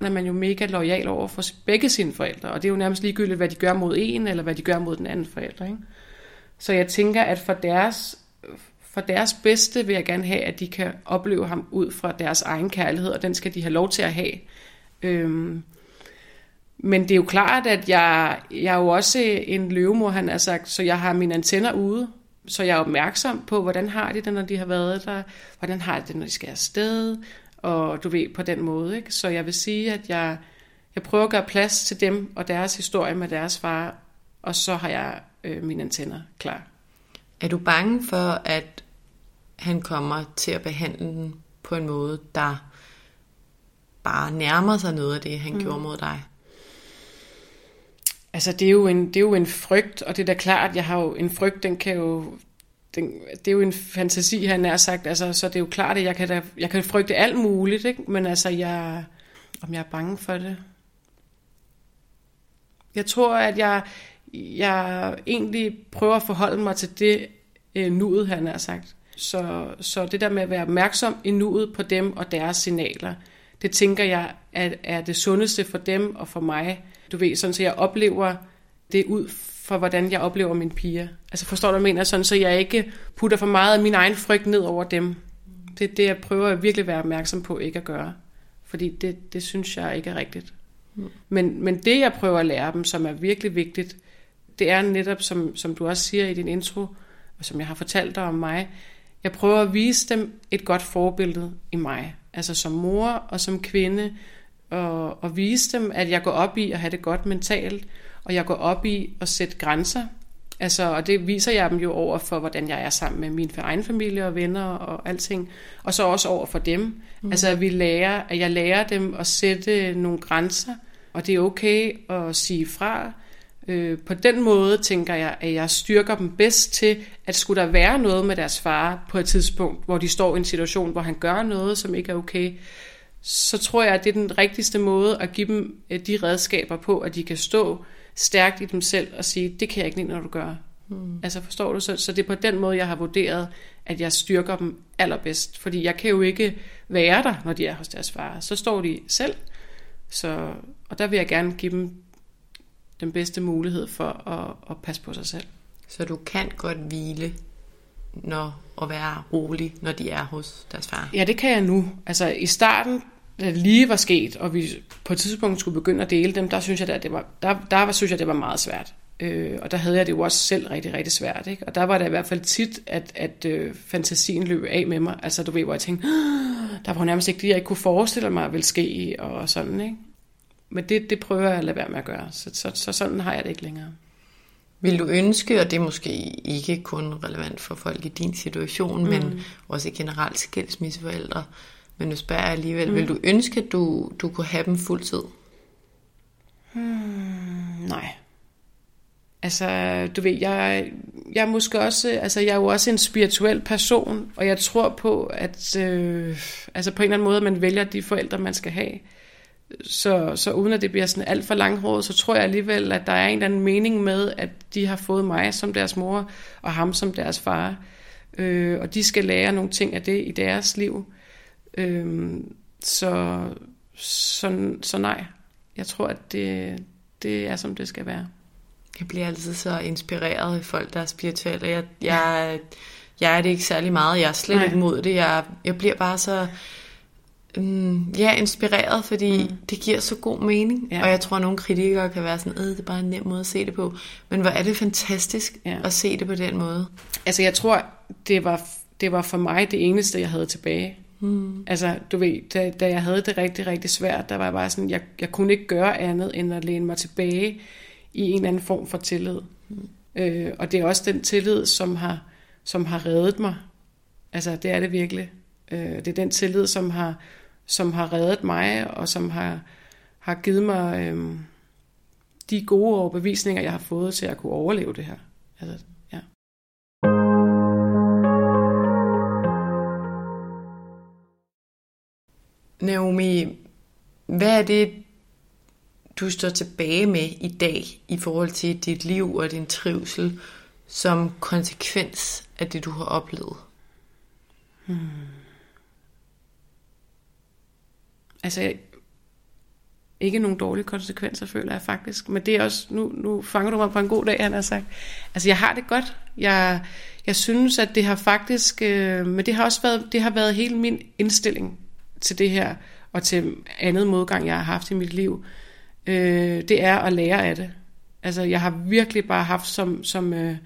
Når man jo mega lojal over for begge sine forældre, og det er jo nærmest ligegyldigt, hvad de gør mod en, eller hvad de gør mod den anden forælder. Ikke? Så jeg tænker, at for deres, for deres bedste vil jeg gerne have, at de kan opleve ham ud fra deres egen kærlighed, og den skal de have lov til at have. Øhm, men det er jo klart, at jeg, jeg er jo også en løvemor, han har sagt, så jeg har mine antenner ude, så jeg er opmærksom på, hvordan har de det, når de har været der, hvordan har de det, når de skal afsted, og du ved, på den måde. Ikke? Så jeg vil sige, at jeg, jeg prøver at gøre plads til dem og deres historie med deres far, og så har jeg øh, mine antenner klar. Er du bange for, at han kommer til at behandle den på en måde, der bare nærmer sig noget af det, han mm. gjorde mod dig? Altså, det er, jo en, det er jo en frygt, og det er da klart, jeg har jo en frygt, den kan jo... Den, det er jo en fantasi, han er sagt, altså, så det er jo klart, at jeg kan, da, jeg kan frygte alt muligt, ikke? men altså, jeg, om jeg er bange for det. Jeg tror, at jeg, jeg egentlig prøver at forholde mig til det øh, nuet, han har sagt. Så, så det der med at være opmærksom i nuet på dem og deres signaler, det tænker jeg er, er det sundeste for dem og for mig, du ved, sådan så jeg oplever det ud for, hvordan jeg oplever mine piger. Altså forstår du, hvad jeg mener? Sådan, så jeg ikke putter for meget af min egen frygt ned over dem. Det er det, jeg prøver at virkelig være opmærksom på ikke at gøre. Fordi det, det synes jeg ikke er rigtigt. Mm. Men, men det, jeg prøver at lære dem, som er virkelig vigtigt, det er netop, som, som du også siger i din intro, og som jeg har fortalt dig om mig, jeg prøver at vise dem et godt forbillede i mig. Altså som mor og som kvinde, og, og vise dem, at jeg går op i at have det godt mentalt, og jeg går op i at sætte grænser. Altså, og det viser jeg dem jo over for, hvordan jeg er sammen med min egen familie og venner og alting. Og så også over for dem. Mm. Altså, at, vi lærer, at jeg lærer dem at sætte nogle grænser, og det er okay at sige fra. Øh, på den måde tænker jeg, at jeg styrker dem bedst til, at skulle der være noget med deres far på et tidspunkt, hvor de står i en situation, hvor han gør noget, som ikke er okay, så tror jeg, at det er den rigtigste måde at give dem øh, de redskaber på, at de kan stå stærkt i dem selv og sige, det kan jeg ikke lide, når du gør. Mm. Altså forstår du? Så, så det er på den måde, jeg har vurderet, at jeg styrker dem allerbedst. Fordi jeg kan jo ikke være der, når de er hos deres far. Så står de selv. Så, og der vil jeg gerne give dem den bedste mulighed for at, at passe på sig selv. Så du kan godt hvile når, at være rolig, når de er hos deres far? Ja, det kan jeg nu. Altså i starten, da det lige var sket, og vi på et tidspunkt skulle begynde at dele dem, der synes jeg, at det var, der, der var, synes jeg, det var meget svært. Øh, og der havde jeg det jo også selv rigtig, rigtig svært. Ikke? Og der var det i hvert fald tit, at, at øh, fantasien løb af med mig. Altså du ved, hvor jeg tænkte, der var nærmest ikke det, jeg ikke kunne forestille mig ville ske, og sådan. Ikke? Men det, det prøver jeg at lade være med at gøre. Så, så, så sådan har jeg det ikke længere. Vil du ønske, og det er måske ikke kun relevant for folk i din situation, mm. men også generelt skilsmisseforældre, men nu spørger jeg alligevel, mm. vil du ønske, at du, du kunne have dem fuldtid? Hmm, nej. Altså, du ved, jeg, jeg er måske også, altså jeg er jo også en spirituel person, og jeg tror på, at øh, altså på en eller anden måde, man vælger de forældre, man skal have. Så, så uden at det bliver sådan alt for langhåret, så tror jeg alligevel, at der er en eller anden mening med, at de har fået mig som deres mor, og ham som deres far. Øh, og de skal lære nogle ting af det i deres liv. Øh, så, så, så nej, jeg tror, at det, det er, som det skal være. Jeg bliver altid så inspireret af folk, der er spirituelle. Jeg, jeg, jeg er det ikke særlig meget. Jeg er slet ikke imod det. Jeg, jeg bliver bare så Mm, ja, inspireret, fordi mm. det giver så god mening. Ja. Og jeg tror, at nogle kritikere kan være sådan, det er bare en nem måde at se det på. Men hvor er det fantastisk ja. at se det på den måde. Altså jeg tror, det var, det var for mig det eneste, jeg havde tilbage. Mm. Altså, du ved, da, da jeg havde det rigtig, rigtig svært, der var jeg bare sådan, jeg, jeg kunne ikke gøre andet, end at læne mig tilbage i en eller anden form for tillid. Mm. Øh, og det er også den tillid, som har, som har reddet mig. Altså, det er det virkelig. Øh, det er den tillid, som har, som har reddet mig, og som har, har givet mig øh, de gode overbevisninger, jeg har fået til at kunne overleve det her. Altså, ja. Naomi, hvad er det, du står tilbage med i dag i forhold til dit liv og din trivsel som konsekvens af det, du har oplevet? Hmm. Altså, ikke nogen dårlige konsekvenser, føler jeg faktisk. Men det er også, nu, nu fanger du mig på en god dag, han har sagt. Altså, jeg har det godt. Jeg, jeg synes, at det har faktisk, øh, men det har også været, det har været hele min indstilling til det her, og til andet modgang, jeg har haft i mit liv. Øh, det er at lære af det. Altså, jeg har virkelig bare haft som, som, øh,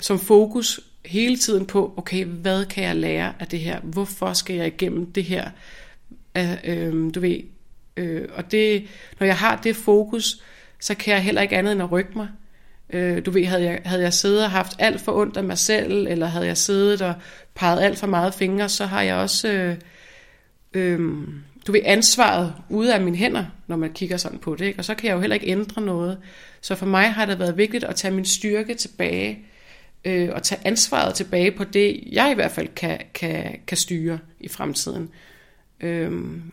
som fokus hele tiden på, okay, hvad kan jeg lære af det her? Hvorfor skal jeg igennem det her? Øh, øh, du ved, øh, og det, når jeg har det fokus, så kan jeg heller ikke andet end at rykke mig. Øh, du ved, havde jeg, havde jeg siddet og haft alt for ondt af mig selv, eller havde jeg siddet og peget alt for meget fingre, så har jeg også, øh, øh, du ved, ansvaret ude af mine hænder, når man kigger sådan på det, ikke? og så kan jeg jo heller ikke ændre noget. Så for mig har det været vigtigt at tage min styrke tilbage, øh, og tage ansvaret tilbage på det, jeg i hvert fald kan, kan, kan styre i fremtiden. Øhm,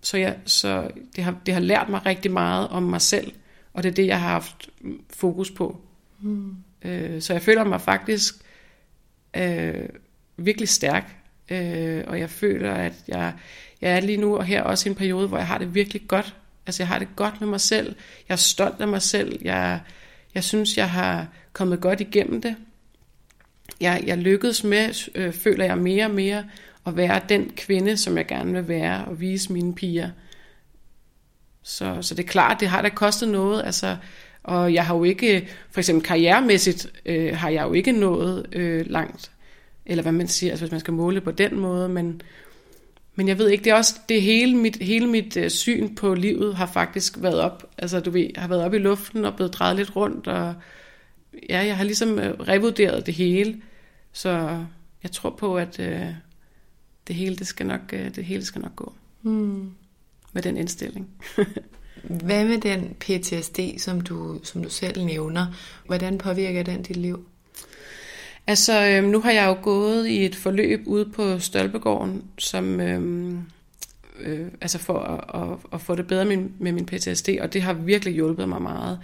så jeg, så det, har, det har lært mig rigtig meget om mig selv, og det er det, jeg har haft fokus på. Mm. Øh, så jeg føler mig faktisk øh, virkelig stærk, øh, og jeg føler, at jeg, jeg er lige nu og her også i en periode, hvor jeg har det virkelig godt. Altså jeg har det godt med mig selv, jeg er stolt af mig selv, jeg, jeg synes, jeg har kommet godt igennem det. Jeg, jeg lykkedes med, øh, føler jeg mere og mere, at være den kvinde, som jeg gerne vil være, og vise mine piger. Så, så det er klart, det har da kostet noget, altså, og jeg har jo ikke, for eksempel karrieremæssigt, øh, har jeg jo ikke nået øh, langt, eller hvad man siger, altså hvis man skal måle på den måde, men, men jeg ved ikke, det er også, det hele mit, hele mit øh, syn på livet har faktisk været op, altså du ved, har været op i luften og blevet drejet lidt rundt, og ja, jeg har ligesom øh, revurderet det hele, så jeg tror på, at, øh, det hele, det skal nok, øh, det hele skal nok gå. Mm. Med den indstilling. Hvad med den PTSD, som du, som du selv nævner? Hvordan påvirker den dit liv? Altså, øhm, nu har jeg jo gået i et forløb ude på Stolpegården, som, øhm, øh, altså for at, at, at få det bedre med, med min PTSD, og det har virkelig hjulpet mig meget.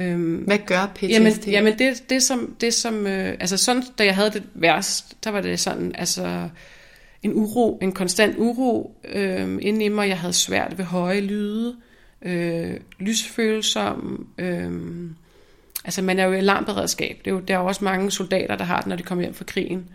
Øhm, Hvad gør PTSD? Jamen, jamen det, det som, det som øh, altså sådan, da jeg havde det værst, der var det sådan, altså en uro, en konstant uro øh, inde i mig. Jeg havde svært ved høje lyde, øh, lysfølsom. Øh, altså man er jo i alarmberedskab. Det er jo, der er jo også mange soldater, der har det, når de kommer hjem fra krigen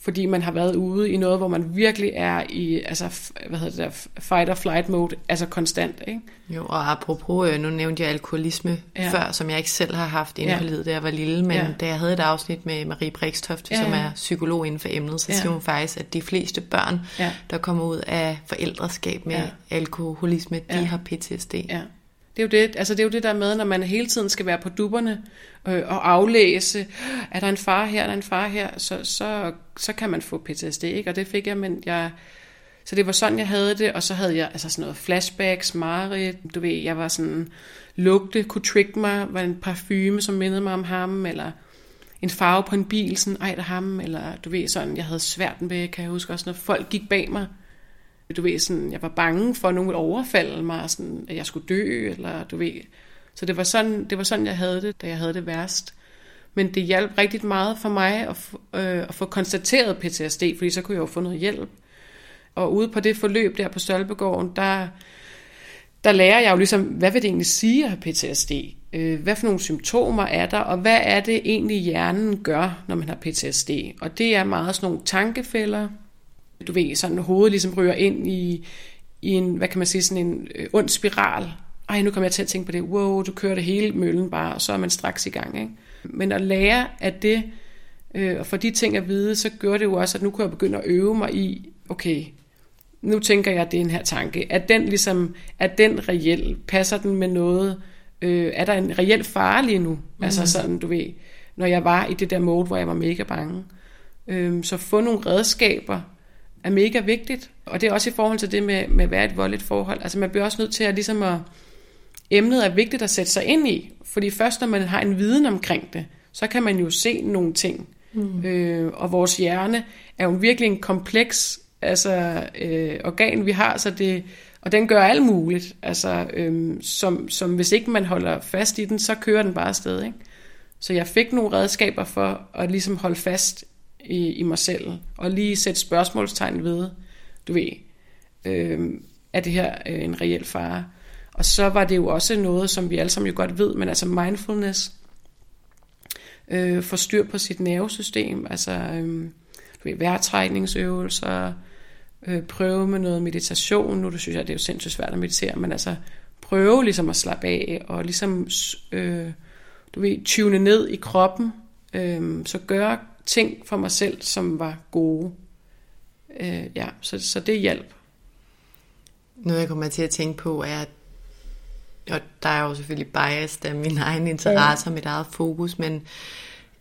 fordi man har været ude i noget, hvor man virkelig er i altså, hvad hedder det der, fight or flight mode, altså konstant. Ikke? Jo, og apropos, øh, nu nævnte jeg alkoholisme ja. før, som jeg ikke selv har haft inde ja. da jeg var lille, men ja. da jeg havde et afsnit med Marie Brikstoft, ja, ja. som er psykolog inden for emnet, så ja. siger hun faktisk, at de fleste børn, ja. der kommer ud af forældreskab med ja. alkoholisme, de ja. har PTSD. Ja. Det er, jo det, altså det er jo det der med, når man hele tiden skal være på dupperne øh, og aflæse, er der en far her, er der en far her, så, så, så kan man få PTSD, ikke? og det fik jeg, men jeg, så det var sådan, jeg havde det, og så havde jeg altså sådan noget flashbacks, mareridt, du ved, jeg var sådan, lugte kunne trick mig, var en parfume, som mindede mig om ham, eller en farve på en bil, sådan, ej, der ham, eller du ved, sådan, jeg havde svært ved, kan jeg huske også, når folk gik bag mig, du ved, sådan, jeg var bange for, at nogen ville overfalde mig, sådan, at jeg skulle dø, eller du ved. Så det var, sådan, det var sådan, jeg havde det, da jeg havde det værst. Men det hjalp rigtig meget for mig at, øh, at få konstateret PTSD, fordi så kunne jeg jo få noget hjælp. Og ude på det forløb der på Stolpegården, der, der lærer jeg jo ligesom, hvad vil det egentlig sige at have PTSD? Øh, hvad for nogle symptomer er der, og hvad er det egentlig hjernen gør, når man har PTSD? Og det er meget sådan nogle tankefælder, du ved, sådan hovedet ligesom ryger ind i, i en, hvad kan man sige, sådan en øh, ond spiral. Ej, nu kommer jeg til at tænke på det. Wow, du kører det hele møllen bare, og så er man straks i gang. Ikke? Men at lære af det, øh, og få de ting at vide, så gør det jo også, at nu kan jeg begynde at øve mig i, okay, nu tænker jeg, at det er en her tanke. Er den ligesom, er den reel? Passer den med noget? Øh, er der en reel fare lige nu? Mm. Altså sådan, du ved, når jeg var i det der mode, hvor jeg var mega bange. Øh, så få nogle redskaber er mega vigtigt. Og det er også i forhold til det med, med at være et voldeligt forhold. Altså man bliver også nødt til at ligesom at, emnet er vigtigt at sætte sig ind i. Fordi først når man har en viden omkring det, så kan man jo se nogle ting. Mm. Øh, og vores hjerne er jo virkelig en kompleks altså, øh, organ, vi har, så det, og den gør alt muligt. Altså, øh, som, som hvis ikke man holder fast i den, så kører den bare afsted. Ikke? Så jeg fik nogle redskaber for at ligesom holde fast i, i mig selv, og lige sætte spørgsmålstegn ved, du ved, øh, er det her øh, en reel fare? Og så var det jo også noget, som vi alle sammen jo godt ved, men altså mindfulness, øh, få styr på sit nervesystem, altså øh, vejrtrækningsøvelser, øh, prøve med noget meditation. Nu du synes jeg, det er jo sindssygt svært at meditere, men altså prøve ligesom at slappe af, og ligesom øh, du ved, tune ned i kroppen, øh, så gør ting for mig selv, som var gode. Øh, ja, så, så det hjælp. Noget jeg kommer til at tænke på er, og der er jo selvfølgelig bias af min egen interesse og mit eget fokus, men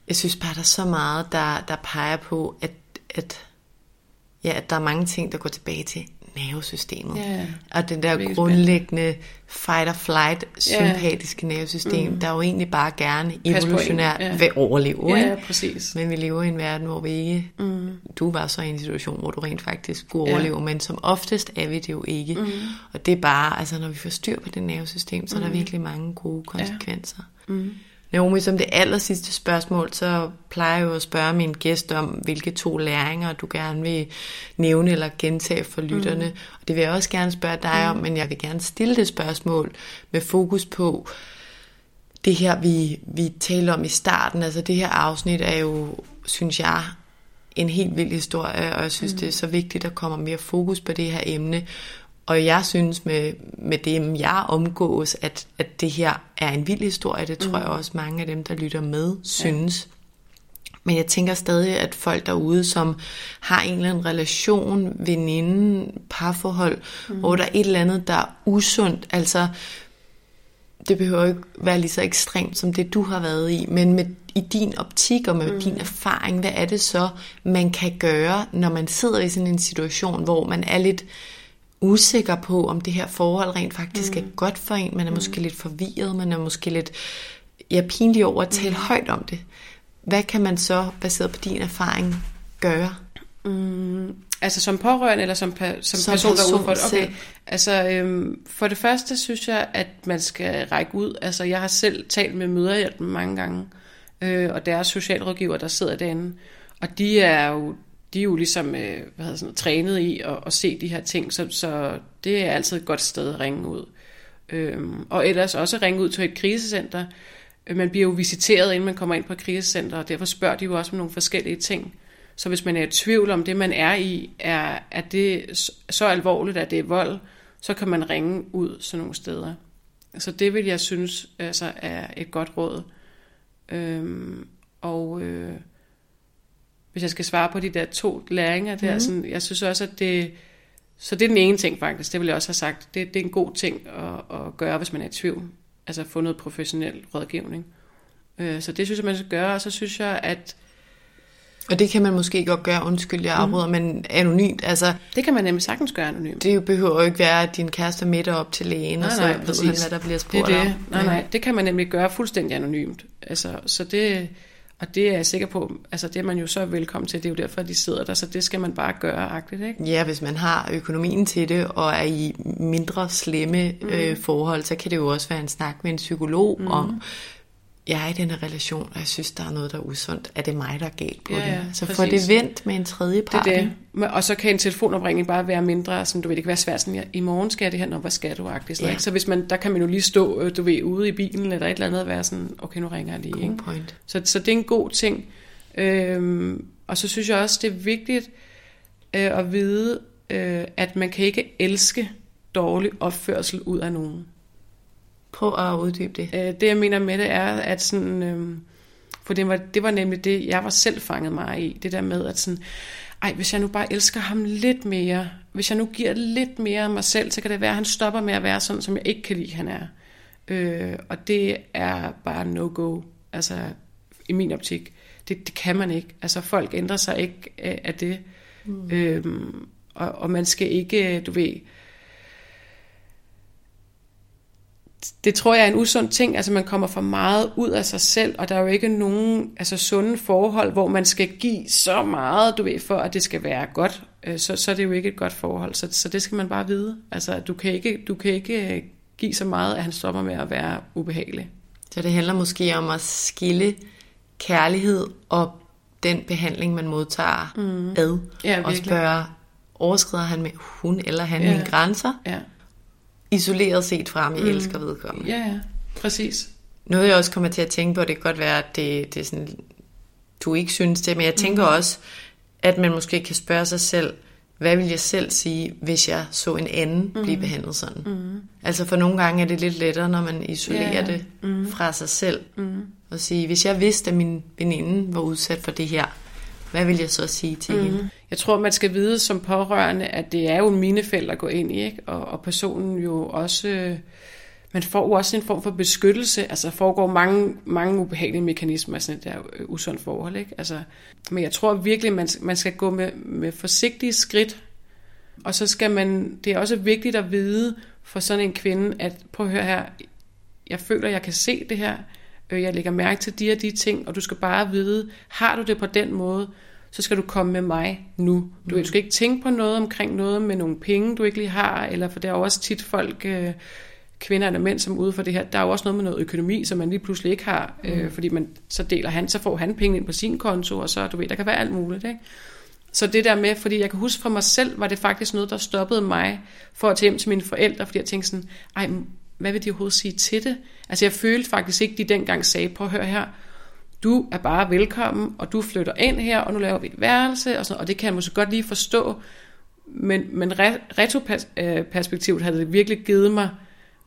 jeg synes bare, der er så meget, der, der peger på, at, at, ja, at der er mange ting, der går tilbage til nervesystemet. Ja, og den der grundlæggende fight-or-flight sympatiske ja. nervesystem, mm. der jo egentlig bare gerne evolutionært ja. vil overleve. Ja, ikke? præcis. Men vi lever i en verden, hvor vi ikke... Mm. Du var så i en situation, hvor du rent faktisk skulle overleve, ja. men som oftest er vi det jo ikke. Mm. Og det er bare, altså når vi får styr på det nervesystem, så mm. er der mm. virkelig mange gode konsekvenser. Ja. Mm. Naomi, som det aller sidste spørgsmål, så plejer jeg jo at spørge min gæst om, hvilke to læringer du gerne vil nævne eller gentage for lytterne. Mm. Og det vil jeg også gerne spørge dig mm. om, men jeg vil gerne stille det spørgsmål med fokus på det her, vi, vi taler om i starten. Altså det her afsnit er jo, synes jeg, en helt vild historie, og jeg synes, mm. det er så vigtigt, at der kommer mere fokus på det her emne. Og jeg synes med, med dem, jeg omgås, at, at det her er en vild historie. Det tror mm. jeg også mange af dem, der lytter med, synes. Ja. Men jeg tænker stadig, at folk derude, som har en eller anden relation, veninde, parforhold, mm. hvor der er et eller andet, der er usundt, altså det behøver ikke være lige så ekstremt som det, du har været i, men med, i din optik og med mm. din erfaring, hvad er det så, man kan gøre, når man sidder i sådan en situation, hvor man er lidt usikker på, om det her forhold rent faktisk mm. er godt for en. Man er mm. måske lidt forvirret, man er måske lidt ja, pinlig over at tale mm. højt om det. Hvad kan man så, baseret på din erfaring, gøre? Mm, altså som pårørende eller som, som, som person, person der er for det? Okay. Altså øhm, for det første synes jeg, at man skal række ud. Altså jeg har selv talt med møderhjælpen mange gange, øh, og deres socialrådgiver, der sidder derinde. Og de er jo de er jo ligesom øh, hvad hedder sådan, trænet i at, at se de her ting, så, så det er altid et godt sted at ringe ud. Øhm, og ellers også ringe ud til et krisecenter. Man bliver jo visiteret, inden man kommer ind på et krisecenter, og derfor spørger de jo også om nogle forskellige ting. Så hvis man er i tvivl om det, man er i, er, er det så alvorligt, at det er vold, så kan man ringe ud sådan nogle steder. Så det vil jeg synes altså, er et godt råd. Øhm, og... Øh, hvis jeg skal svare på de der to læringer der, mm. sådan, jeg synes også, at det, så det er den ene ting faktisk, det vil jeg også have sagt, det, det er en god ting at, at gøre, hvis man er i tvivl, altså få noget professionel rådgivning. Øh, så det synes jeg, man skal gøre, og så synes jeg, at og det kan man måske godt gøre, undskyld, jeg afbryder, mm. men anonymt, altså... Det kan man nemlig sagtens gøre anonymt. Det behøver jo ikke være, at din kæreste er midt op til lægen, nej, og så nej, ved han, hvad der bliver spurgt det det. om. Nej, nej, det kan man nemlig gøre fuldstændig anonymt. Altså, så det, og det er jeg sikker på, altså det er man jo så velkommen til, det er jo derfor, de sidder der, så det skal man bare gøre agtigt, ikke? Ja, hvis man har økonomien til det, og er i mindre slemme mm. øh, forhold, så kan det jo også være en snak med en psykolog mm. om, jeg er i den her relation, og jeg synes, der er noget, der er usundt. Er det mig, der er galt på ja, det? Så få det vendt med en tredje part. Det er det. Og så kan en telefonopringning bare være mindre, sådan, du ved, det kan være svært sådan, i morgen skal jeg det her, når hvad skal du? Agtigt, ja. ikke? Så hvis man, der kan man jo lige stå, øh, du ved, ude i bilen, eller et eller andet, og være sådan, okay, nu ringer jeg lige. ikke? point. Så, så det er en god ting. Øhm, og så synes jeg også, det er vigtigt øh, at vide, øh, at man kan ikke elske dårlig opførsel ud af nogen. Prøv at uddybe det. Øh, det jeg mener med det er, at sådan, øh, For det var, det var nemlig det, jeg var selv fanget mig i. Det der med, at sådan, ej, hvis jeg nu bare elsker ham lidt mere, hvis jeg nu giver lidt mere af mig selv, så kan det være, at han stopper med at være sådan, som jeg ikke kan lide, han er. Øh, og det er bare no-go, altså i min optik. Det, det kan man ikke. Altså folk ændrer sig ikke af, af det. Mm. Øhm, og, og man skal ikke, du ved, det tror jeg er en usund ting, altså man kommer for meget ud af sig selv, og der er jo ikke nogen altså sunde forhold, hvor man skal give så meget, du ved, for at det skal være godt, øh, så, så er det jo ikke et godt forhold, så, så det skal man bare vide. Altså du kan ikke, du kan ikke øh, give så meget, at han stopper med at være ubehagelig. Så det handler måske om at skille kærlighed og den behandling, man modtager mm. ad, ja, og spørge, overskrider han med hun eller han Ja. mine grænser? Ja, Isoleret set fra, om jeg mm. elsker vedkommende. ja, ja. præcis. Noget jeg også kommer til at tænke på, det kan godt være, at det, det er sådan, du ikke synes det, men jeg tænker Mm. også, at man måske kan spørge sig selv, hvad vil jeg selv sige, hvis jeg så en anden Mm. blive behandlet sådan? Mm. Altså for nogle gange er det lidt lettere, når man isolerer ja. det mm. fra sig selv. Mm. Og sige, hvis jeg vidste, at min veninde var udsat for det her, hvad vil jeg så sige til mm. hende? Mm-hmm. Jeg tror, man skal vide som pårørende, at det er jo en minefelt at gå ind i, ikke? Og, og personen jo også... Øh, man får jo også en form for beskyttelse. Altså, der foregår mange, mange ubehagelige mekanismer i sådan et der øh, usundt forhold, ikke? Altså, men jeg tror virkelig, man, man skal gå med, med forsigtige skridt. Og så skal man... Det er også vigtigt at vide for sådan en kvinde, at prøv at høre her, jeg føler, jeg kan se det her. Øh, Jeg lægger mærke til de og de ting, og du skal bare vide, har du det på den måde, så skal du komme med mig nu. Du, mm. du skal ikke tænke på noget omkring noget med nogle penge, du ikke lige har, eller for der er jo også tit folk, øh, kvinder eller mænd, som er ude for det her. Der er jo også noget med noget økonomi, som man lige pludselig ikke har, mm. øh, fordi man så deler han, så får han penge ind på sin konto, og så, du ved, der kan være alt muligt, ikke? Så det der med, fordi jeg kan huske for mig selv, var det faktisk noget, der stoppede mig for at tage hjem til mine forældre, fordi jeg tænkte sådan, ej, hvad vil de overhovedet sige til det? Altså jeg følte faktisk ikke, de dengang sagde, prøv at høre her, du er bare velkommen, og du flytter ind her, og nu laver vi et værelse, og, sådan, og det kan jeg måske godt lige forstå, men, men re, retroperspektivet havde det virkelig givet mig,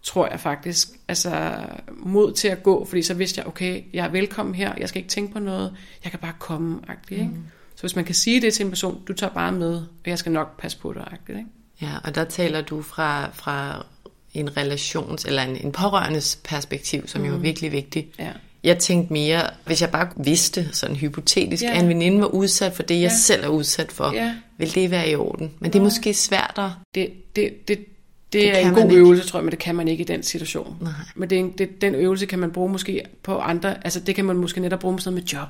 tror jeg faktisk, altså mod til at gå, fordi så vidste jeg, okay, jeg er velkommen her, jeg skal ikke tænke på noget, jeg kan bare komme, agtigt, ikke? Mm. Så hvis man kan sige det til en person, du tager bare med, og jeg skal nok passe på dig, agtigt, ikke? Ja, og der taler du fra, fra en relations- eller en, en pårørendes perspektiv, som mm. jo er virkelig vigtigt. Ja. Jeg tænkte mere, hvis jeg bare vidste, sådan hypotetisk, Ja. at en veninde var udsat for det, jeg Ja. selv er udsat for, Ja. vil det være i orden? Men det er måske svært at... Det, det, det, det, Det er en god ikke. øvelse, tror jeg, men det kan man ikke i den situation. Nej. Men det er en, det, den øvelse kan man bruge måske på andre, altså det kan man måske netop bruge med sådan noget med job.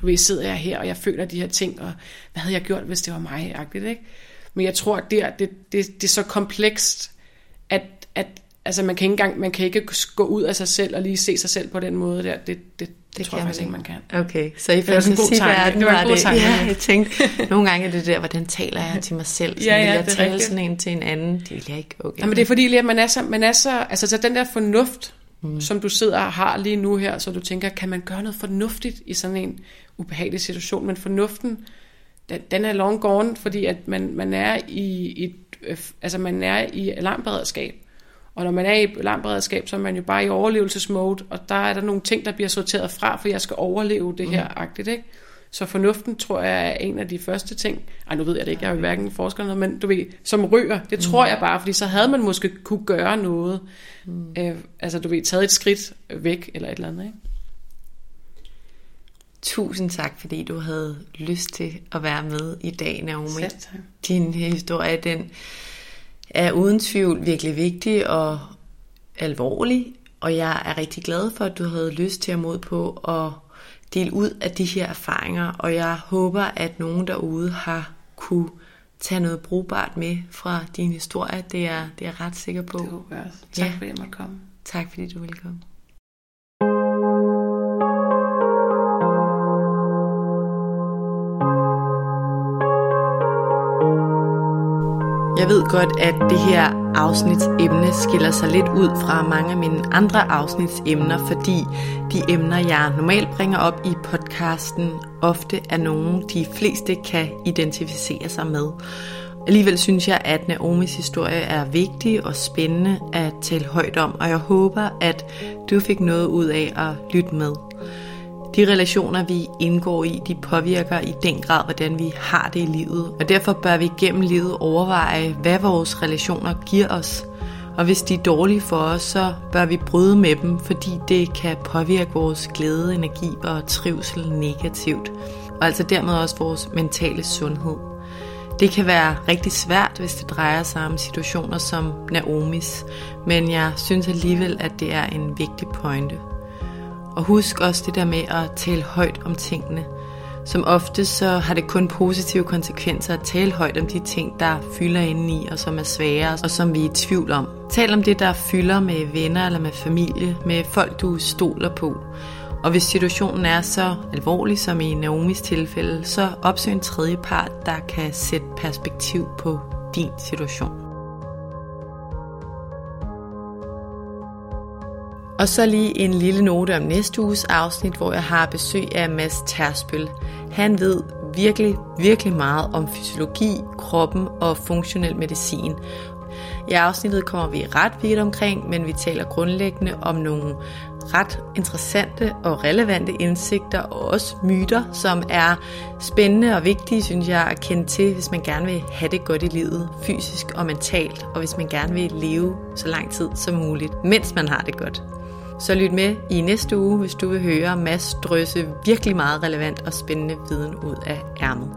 Du ved, sidder jeg her, og jeg føler de her ting, og hvad havde jeg gjort, hvis det var mig, agtigt, ikke? Men jeg tror, at det, er- det, det, det er så komplekst, at altså man kan ikke engang, man kan ikke gå ud af sig selv og lige se sig selv på den måde der. Det, det, det, tror jeg faktisk ikke, man kan. Okay, så i sådan fantasiverden Det var var det, tanke, ja, jeg tænkte, nogle gange er det der, hvordan taler jeg til mig selv? Så Ja, ja, vil jeg tale rigtigt. sådan en til en anden? Det vil jeg ikke. Okay. Ja, men det er fordi, at man er så, man er så altså så den der fornuft, mm. som du sidder og har lige nu her, så du tænker, kan man gøre noget fornuftigt i sådan en ubehagelig situation? Men fornuften, den, den er long gone, fordi at man, man er i et, øh, altså man er i alarmberedskab. Og når man er i alarmberedskab, så er man jo bare i overlevelsesmode, og der er der nogle ting, der bliver sorteret fra, for jeg skal overleve det her agtigt, ikke? Så fornuften, tror jeg, er en af de første ting. Ej, nu ved jeg det ikke, jeg er jo hverken forsker eller noget, men du ved, som ryger, det tror jeg bare, fordi så havde man måske kunne gøre noget. Mm. Øh, altså, du ved, taget et skridt væk, eller et eller andet, ikke? Tusind tak, fordi du havde lyst til at være med i dag, Naomi. Selv tak. Din historie, den er uden tvivl virkelig vigtig og alvorlig, og jeg er rigtig glad for, at du havde lyst til at mod på at dele ud af de her erfaringer, og jeg håber, at nogen derude har kunne tage noget brugbart med fra din historie. Det er, det er jeg ret sikker på. Det håber jeg også. Tak, Ja. fordi jeg måtte komme. Tak fordi du ville komme. Jeg ved godt, at det her afsnits emne skiller sig lidt ud fra mange af mine andre afsnits emner, fordi de emner, jeg normalt bringer op i podcasten, ofte er nogen, de fleste kan identificere sig med. Alligevel synes jeg, at Naomis historie er vigtig og spændende at tale højt om, og jeg håber, at du fik noget ud af at lytte med. De relationer, vi indgår i, de påvirker i den grad, hvordan vi har det i livet. Og derfor bør vi gennem livet overveje, hvad vores relationer giver os. Og hvis de er dårlige for os, så bør vi bryde med dem, fordi det kan påvirke vores glæde, energi og trivsel negativt. Og altså dermed også vores mentale sundhed. Det kan være rigtig svært, hvis det drejer sig om situationer som Naomis, men jeg synes alligevel, at det er en vigtig pointe. Og husk også det der med at tale højt om tingene. Som ofte så har det kun positive konsekvenser at tale højt om de ting, der fylder inde i, og som er svære, og som vi er i tvivl om. Tal om det, der fylder med venner eller med familie, med folk, du stoler på. Og hvis situationen er så alvorlig som i Naomis tilfælde, så opsøg en tredje part, der kan sætte perspektiv på din situation. Og så lige en lille note om næste uges afsnit, hvor jeg har besøg af Mads Tersbøl. Han ved virkelig, virkelig meget om fysiologi, kroppen og funktionel medicin. I afsnittet kommer vi ret vidt omkring, men vi taler grundlæggende om nogle ret interessante og relevante indsigter og også myter, som er spændende og vigtige, synes jeg, at kende til, hvis man gerne vil have det godt i livet, fysisk og mentalt, og hvis man gerne vil leve så lang tid som muligt, mens man har det godt. Så lyt med i næste uge, hvis du vil høre Mads drøse virkelig meget relevant og spændende viden ud af ærmet.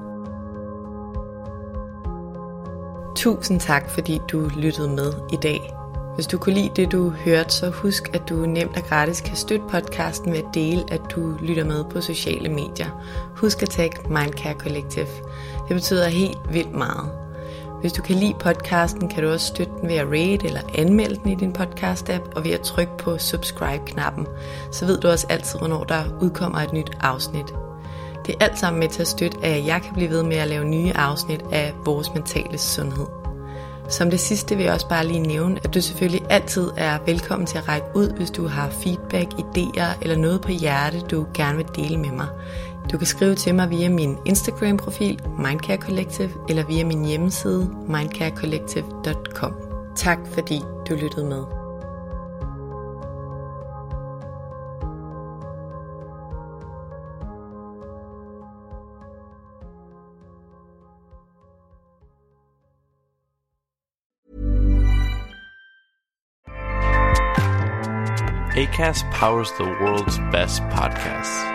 Tusind tak, fordi du lyttede med i dag. Hvis du kunne lide det, du hørte, så husk, at du nemt og gratis kan støtte podcasten ved at dele, at du lytter med på sociale medier. Husk at tagge Mindcare Collective. Det betyder helt vildt meget. Hvis du kan lide podcasten, kan du også støtte den ved at rate eller anmelde den i din podcast-app, og ved at trykke på subscribe-knappen. Så ved du også altid, hvornår der udkommer et nyt afsnit. Det er alt sammen med til at støtte, at jeg kan blive ved med at lave nye afsnit af vores mentale sundhed. Som det sidste vil jeg også bare lige nævne, at du selvfølgelig altid er velkommen til at række ud, hvis du har feedback, idéer eller noget på hjerte, du gerne vil dele med mig. Du kan skrive til mig via min Instagram-profil, Mindcare Collective, eller via min hjemmeside, mindcarecollective.com. Tak fordi du lyttede med. ACAST powers the world's best podcasts.